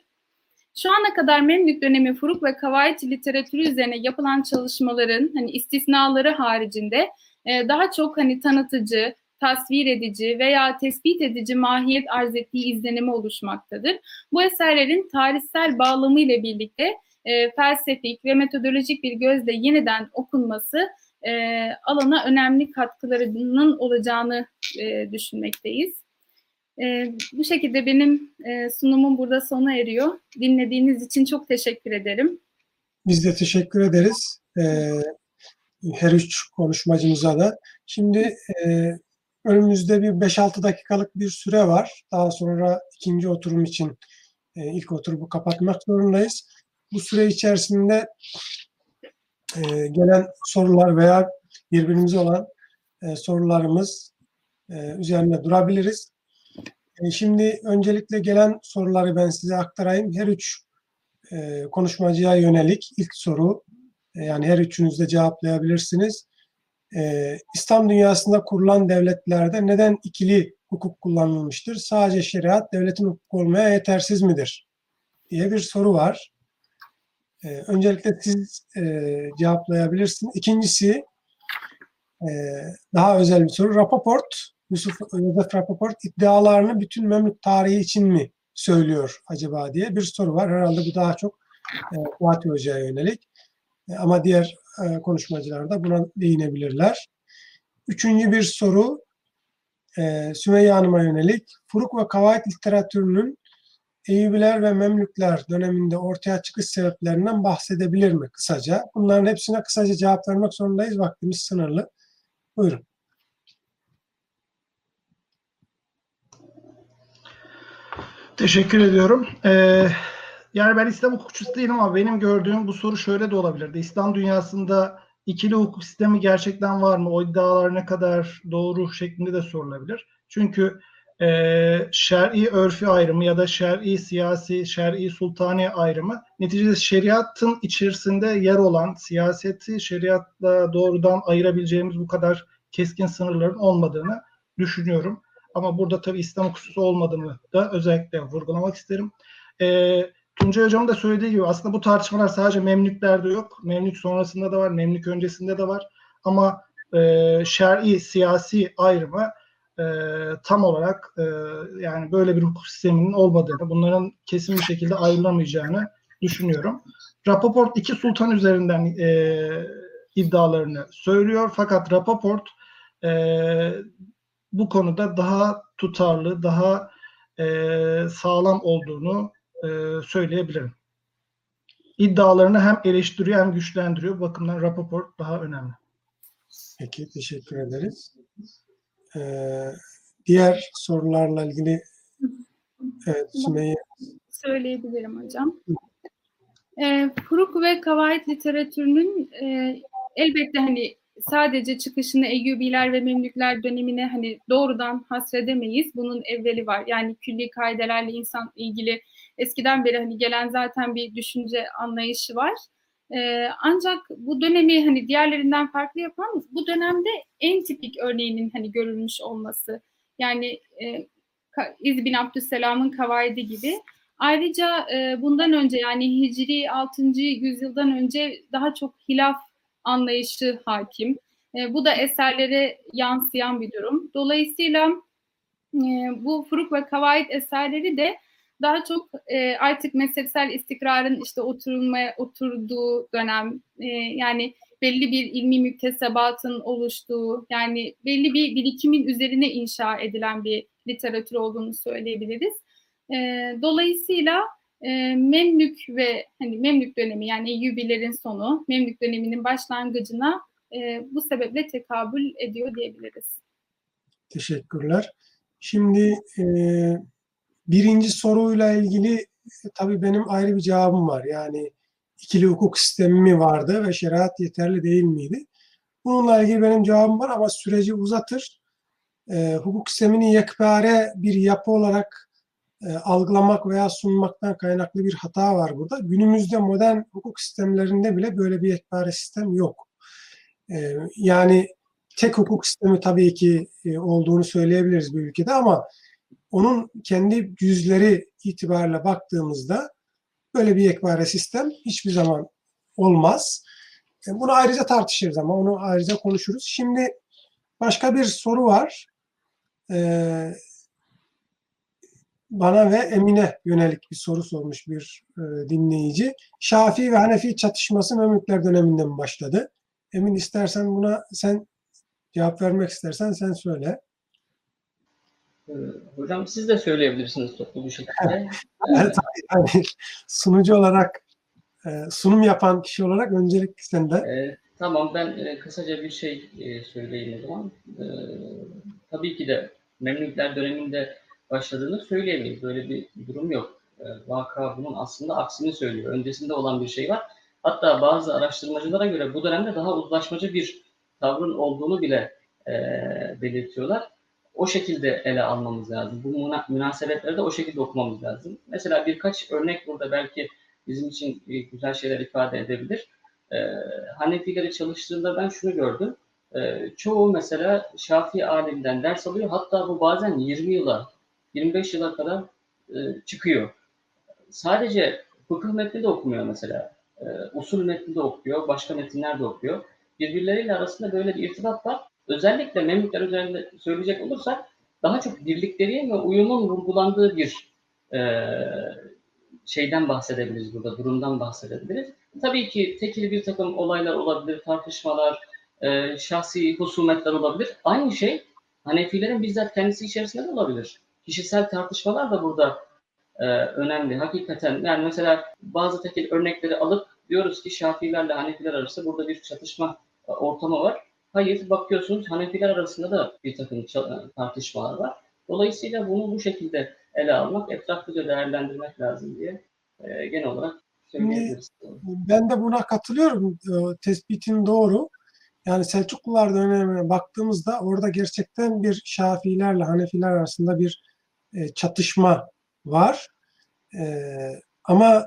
Şu ana kadar Memlük dönemi Furuk ve Kavait literatürü üzerine yapılan çalışmaların hani istisnaları haricinde e, daha çok hani tanıtıcı, tasvir edici veya tespit edici mahiyet arz ettiği izlenimi oluşmaktadır. Bu eserlerin tarihsel bağlamı ile birlikte e, felsefik ve metodolojik bir gözle yeniden okunması e, alana önemli katkılarının olacağını e, düşünmekteyiz. E, bu şekilde benim e, sunumum burada sona eriyor. Dinlediğiniz için çok teşekkür ederim. Biz de teşekkür ederiz. Ee, her üç konuşmacımıza da. Şimdi e, önümüzde bir 5-6 dakikalık bir süre var. Daha sonra ikinci oturum için e, ilk oturumu kapatmak zorundayız. Bu süre içerisinde e, gelen sorular veya birbirimize olan e, sorularımız e, üzerine durabiliriz. E, şimdi öncelikle gelen soruları ben size aktarayım. Her üç e, konuşmacıya yönelik ilk soru, e, yani her üçünüz de cevaplayabilirsiniz. E, İslam dünyasında kurulan devletlerde neden ikili hukuk kullanılmıştır? Sadece şeriat devletin hukuku olmaya yetersiz midir? diye bir soru var. E, öncelikle siz e, cevaplayabilirsiniz. İkincisi e, daha özel bir soru. Rapoport, Yusuf Yusuf Rapoport iddialarını bütün Memlük tarihi için mi söylüyor acaba diye bir soru var. Herhalde bu daha çok e, Fatih Hoca'ya yönelik. E, ama diğer e, konuşmacılar da buna değinebilirler. Üçüncü bir soru e, Sümeyye Hanım'a yönelik. Furuk ve Kavait literatürünün Eyyubiler ve Memlükler döneminde ortaya çıkış sebeplerinden bahsedebilir mi kısaca? Bunların hepsine kısaca cevap vermek zorundayız. Vaktimiz sınırlı. Buyurun. Teşekkür ediyorum. Ee, yani ben İslam hukukçusu değilim ama benim gördüğüm bu soru şöyle de olabilirdi. İslam dünyasında ikili hukuk sistemi gerçekten var mı? O iddialar ne kadar doğru şeklinde de sorulabilir. Çünkü e, şer'i örfi ayrımı ya da şer'i siyasi, şer'i sultani ayrımı neticede şeriatın içerisinde yer olan siyaseti şeriatla doğrudan ayırabileceğimiz bu kadar keskin sınırların olmadığını düşünüyorum. Ama burada tabii İslam hukukusu olmadığını da özellikle vurgulamak isterim. E, Tuncay Hocam da söylediği gibi aslında bu tartışmalar sadece Memlüklerde yok. Memlük sonrasında da var, Memlük öncesinde de var. Ama e, şer'i, siyasi ayrımı e, tam olarak e, yani böyle bir hukuk sisteminin olmadığını, bunların kesin bir şekilde ayrılamayacağını düşünüyorum. Rapoport iki sultan üzerinden e, iddialarını söylüyor. Fakat Rapoport e, bu konuda daha tutarlı, daha e, sağlam olduğunu e, söyleyebilirim. İddialarını hem eleştiriyor hem güçlendiriyor. Bakımdan Rapoport daha önemli. Peki, teşekkür ederiz. Ee, diğer sorularla ilgili evet, Sümeyye. Söyleyebilirim hocam. E, Furuk ve Kavait literatürünün e, elbette hani sadece çıkışını Eyyubiler ve Memlükler dönemine hani doğrudan hasredemeyiz. Bunun evveli var. Yani külli kaidelerle insan ilgili eskiden beri hani gelen zaten bir düşünce anlayışı var. Ee, ancak bu dönemi hani diğerlerinden farklı yapan bu dönemde en tipik örneğinin hani görülmüş olması. Yani e, İz bin Abdüsselam'ın kavaidi gibi. Ayrıca e, bundan önce yani Hicri 6. yüzyıldan önce daha çok hilaf anlayışı hakim. E, bu da eserlere yansıyan bir durum. Dolayısıyla e, bu Furuk ve Kavait eserleri de daha çok e, artık mezhepsel istikrarın işte oturulmaya oturduğu dönem e, yani belli bir ilmi müktesebatın oluştuğu yani belli bir birikimin üzerine inşa edilen bir literatür olduğunu söyleyebiliriz. E, dolayısıyla e, Memlük ve hani Memlük dönemi yani Eyyubilerin sonu Memlük döneminin başlangıcına e, bu sebeple tekabül ediyor diyebiliriz. Teşekkürler. Şimdi e, birinci soruyla ilgili e, tabii benim ayrı bir cevabım var. Yani ikili hukuk sistemi mi vardı ve şeriat yeterli değil miydi? Bununla ilgili benim cevabım var ama süreci uzatır. E, hukuk sistemini yekpare bir yapı olarak e, algılamak veya sunmaktan kaynaklı bir hata var burada. Günümüzde modern hukuk sistemlerinde bile böyle bir yekpare sistem yok. E, yani tek hukuk sistemi tabii ki e, olduğunu söyleyebiliriz bir ülkede ama onun kendi yüzleri itibariyle baktığımızda böyle bir yekpare sistem hiçbir zaman olmaz. E, Bunu ayrıca tartışırız ama onu ayrıca konuşuruz. Şimdi başka bir soru var. Ee, bana ve Emine yönelik bir soru sormuş bir e, dinleyici. Şafii ve Hanefi çatışması Memlükler döneminde mi başladı? Emin istersen buna sen cevap vermek istersen sen söyle. Ee, hocam siz de söyleyebilirsiniz toplu bir şekilde. Evet, hani sunucu olarak e, sunum yapan kişi olarak öncelik sende. Ee, tamam ben e, kısaca bir şey e, söyleyeyim o zaman. Ee, tabii ki de Memlükler döneminde başladığını söyleyemeyiz. Böyle bir durum yok. Ee, vaka bunun aslında aksini söylüyor. Öncesinde olan bir şey var. Hatta bazı araştırmacılara göre bu dönemde daha uzlaşmacı bir tavrın olduğunu bile e, belirtiyorlar. O şekilde ele almamız lazım. Bu münasebetleri de o şekilde okumamız lazım. Mesela birkaç örnek burada belki bizim için e, güzel şeyler ifade edebilir. E, Hanefileri çalıştığımda ben şunu gördüm. E, çoğu mesela Şafii alimden ders alıyor. Hatta bu bazen 20 yıla, 25 yıla kadar e, çıkıyor. Sadece fıkıh metni de okumuyor mesela. E, usul metni de okuyor, başka metinler de okuyor. Birbirleriyle arasında böyle bir irtibat var. Özellikle Memlükler üzerinde söyleyecek olursak daha çok birlikteliğin ve uyumun vurgulandığı bir e, şeyden bahsedebiliriz burada, durumdan bahsedebiliriz. Tabii ki tekil bir takım olaylar olabilir, tartışmalar, e, şahsi husumetler olabilir. Aynı şey Hanefilerin bizzat kendisi içerisinde de olabilir. Kişisel tartışmalar da burada e, önemli. Hakikaten yani mesela bazı tekil örnekleri alıp diyoruz ki Şafiilerle Hanefiler arasında burada bir çatışma e, ortamı var. Hayır, bakıyorsunuz Hanefiler arasında da bir takım ça- tartışmalar var. Dolayısıyla bunu bu şekilde ele almak, etraflıca değerlendirmek lazım diye e, genel olarak söyleyebiliriz. Ben de buna katılıyorum. E, tespitin doğru. Yani Selçuklular dönemine baktığımızda orada gerçekten bir Şafiilerle Hanefiler arasında bir e, çatışma var. E, ama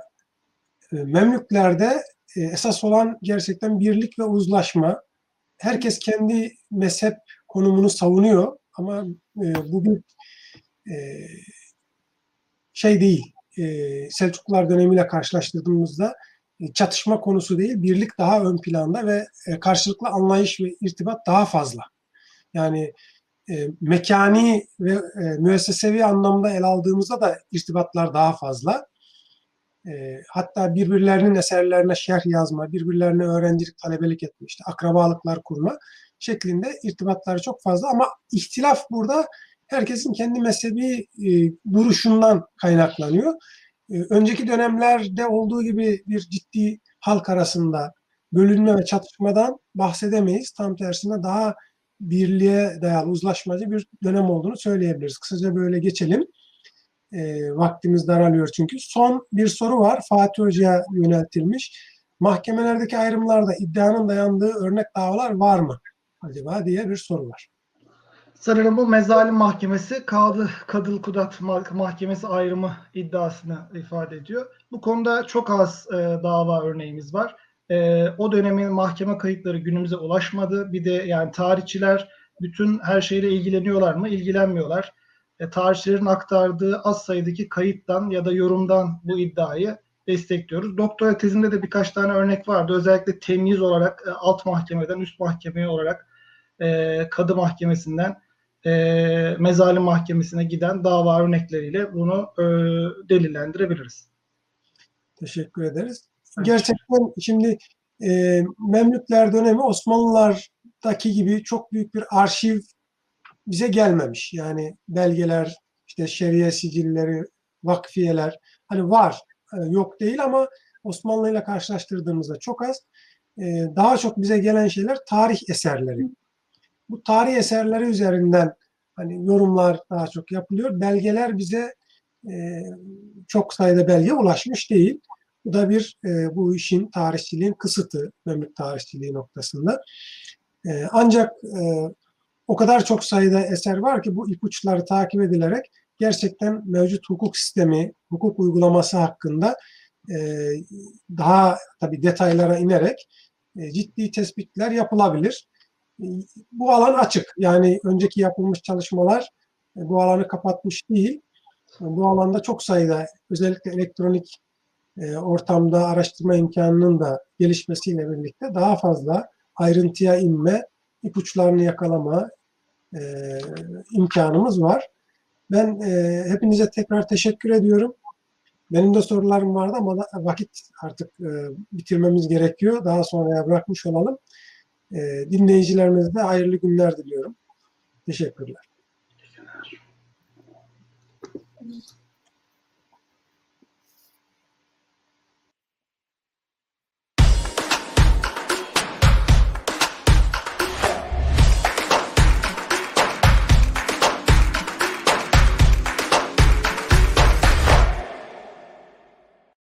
e, Memlüklerde e, esas olan gerçekten birlik ve uzlaşma. Herkes kendi mezhep konumunu savunuyor ama e, bu bir e, şey değil. E, Selçuklular dönemiyle karşılaştırdığımızda e, çatışma konusu değil, birlik daha ön planda ve e, karşılıklı anlayış ve irtibat daha fazla. Yani e, mekani ve e, müessesevi anlamda ele aldığımızda da irtibatlar daha fazla. E, hatta birbirlerinin eserlerine şerh yazma, birbirlerine öğrencilik, talebelik etme, işte akrabalıklar kurma şeklinde irtibatları çok fazla ama ihtilaf burada herkesin kendi mezhebi e, duruşundan kaynaklanıyor. E, önceki dönemlerde olduğu gibi bir ciddi halk arasında bölünme ve çatışmadan bahsedemeyiz. Tam tersine daha birliğe dayalı uzlaşmacı bir dönem olduğunu söyleyebiliriz. Kısaca böyle geçelim. E, vaktimiz daralıyor çünkü. Son bir soru var. Fatih Hoca'ya yöneltilmiş. Mahkemelerdeki ayrımlarda iddianın dayandığı örnek davalar var mı acaba diye bir soru var. Sanırım bu mezalim mahkemesi Kadı Kadıl Kudat Mah- Mahkemesi ayrımı iddiasını ifade ediyor. Bu konuda çok az e, dava örneğimiz var. E, o dönemin mahkeme kayıtları günümüze ulaşmadı. Bir de yani tarihçiler bütün her şeyle ilgileniyorlar mı? İlgilenmiyorlar. E, tarihçilerin aktardığı az sayıdaki kayıttan ya da yorumdan bu iddiayı destekliyoruz. Doktora tezimde de birkaç tane örnek vardı. Özellikle temyiz olarak e, alt mahkemeden üst mahkemeye olarak e, kadı mahkemesinden e, mezalim mahkemesine giden dava örnekleriyle bunu e, delillendirebiliriz. Teşekkür ederiz. Gerçekten şimdi e, Memlükler dönemi Osmanlılardaki gibi çok büyük bir arşiv bize gelmemiş. Yani belgeler, işte şeriye sicilleri, vakfiyeler hani var, e, yok değil ama Osmanlı ile karşılaştırdığımızda çok az. E, daha çok bize gelen şeyler tarih eserleri. Bu tarih eserleri üzerinden hani yorumlar daha çok yapılıyor. Belgeler bize e, çok sayıda belge ulaşmış değil. Bu da bir e, bu işin tarihçiliğin kısıtı, Memlük tarihçiliği noktasında. E, ancak o kadar çok sayıda eser var ki bu ipuçları takip edilerek gerçekten mevcut hukuk sistemi, hukuk uygulaması hakkında e, daha tabii detaylara inerek e, ciddi tespitler yapılabilir. E, Bu alan açık. Yani önceki yapılmış çalışmalar e, bu alanı kapatmış değil. Bu alanda çok sayıda özellikle elektronik e, ortamda araştırma imkanının da gelişmesiyle birlikte daha fazla ayrıntıya inme, ipuçlarını yakalama e, imkanımız var. Ben e, hepinize tekrar teşekkür ediyorum. Benim de sorularım vardı ama vakit artık e, bitirmemiz gerekiyor. Daha sonraya bırakmış olalım. E, dinleyicilerimize de hayırlı günler diliyorum. Teşekkürler.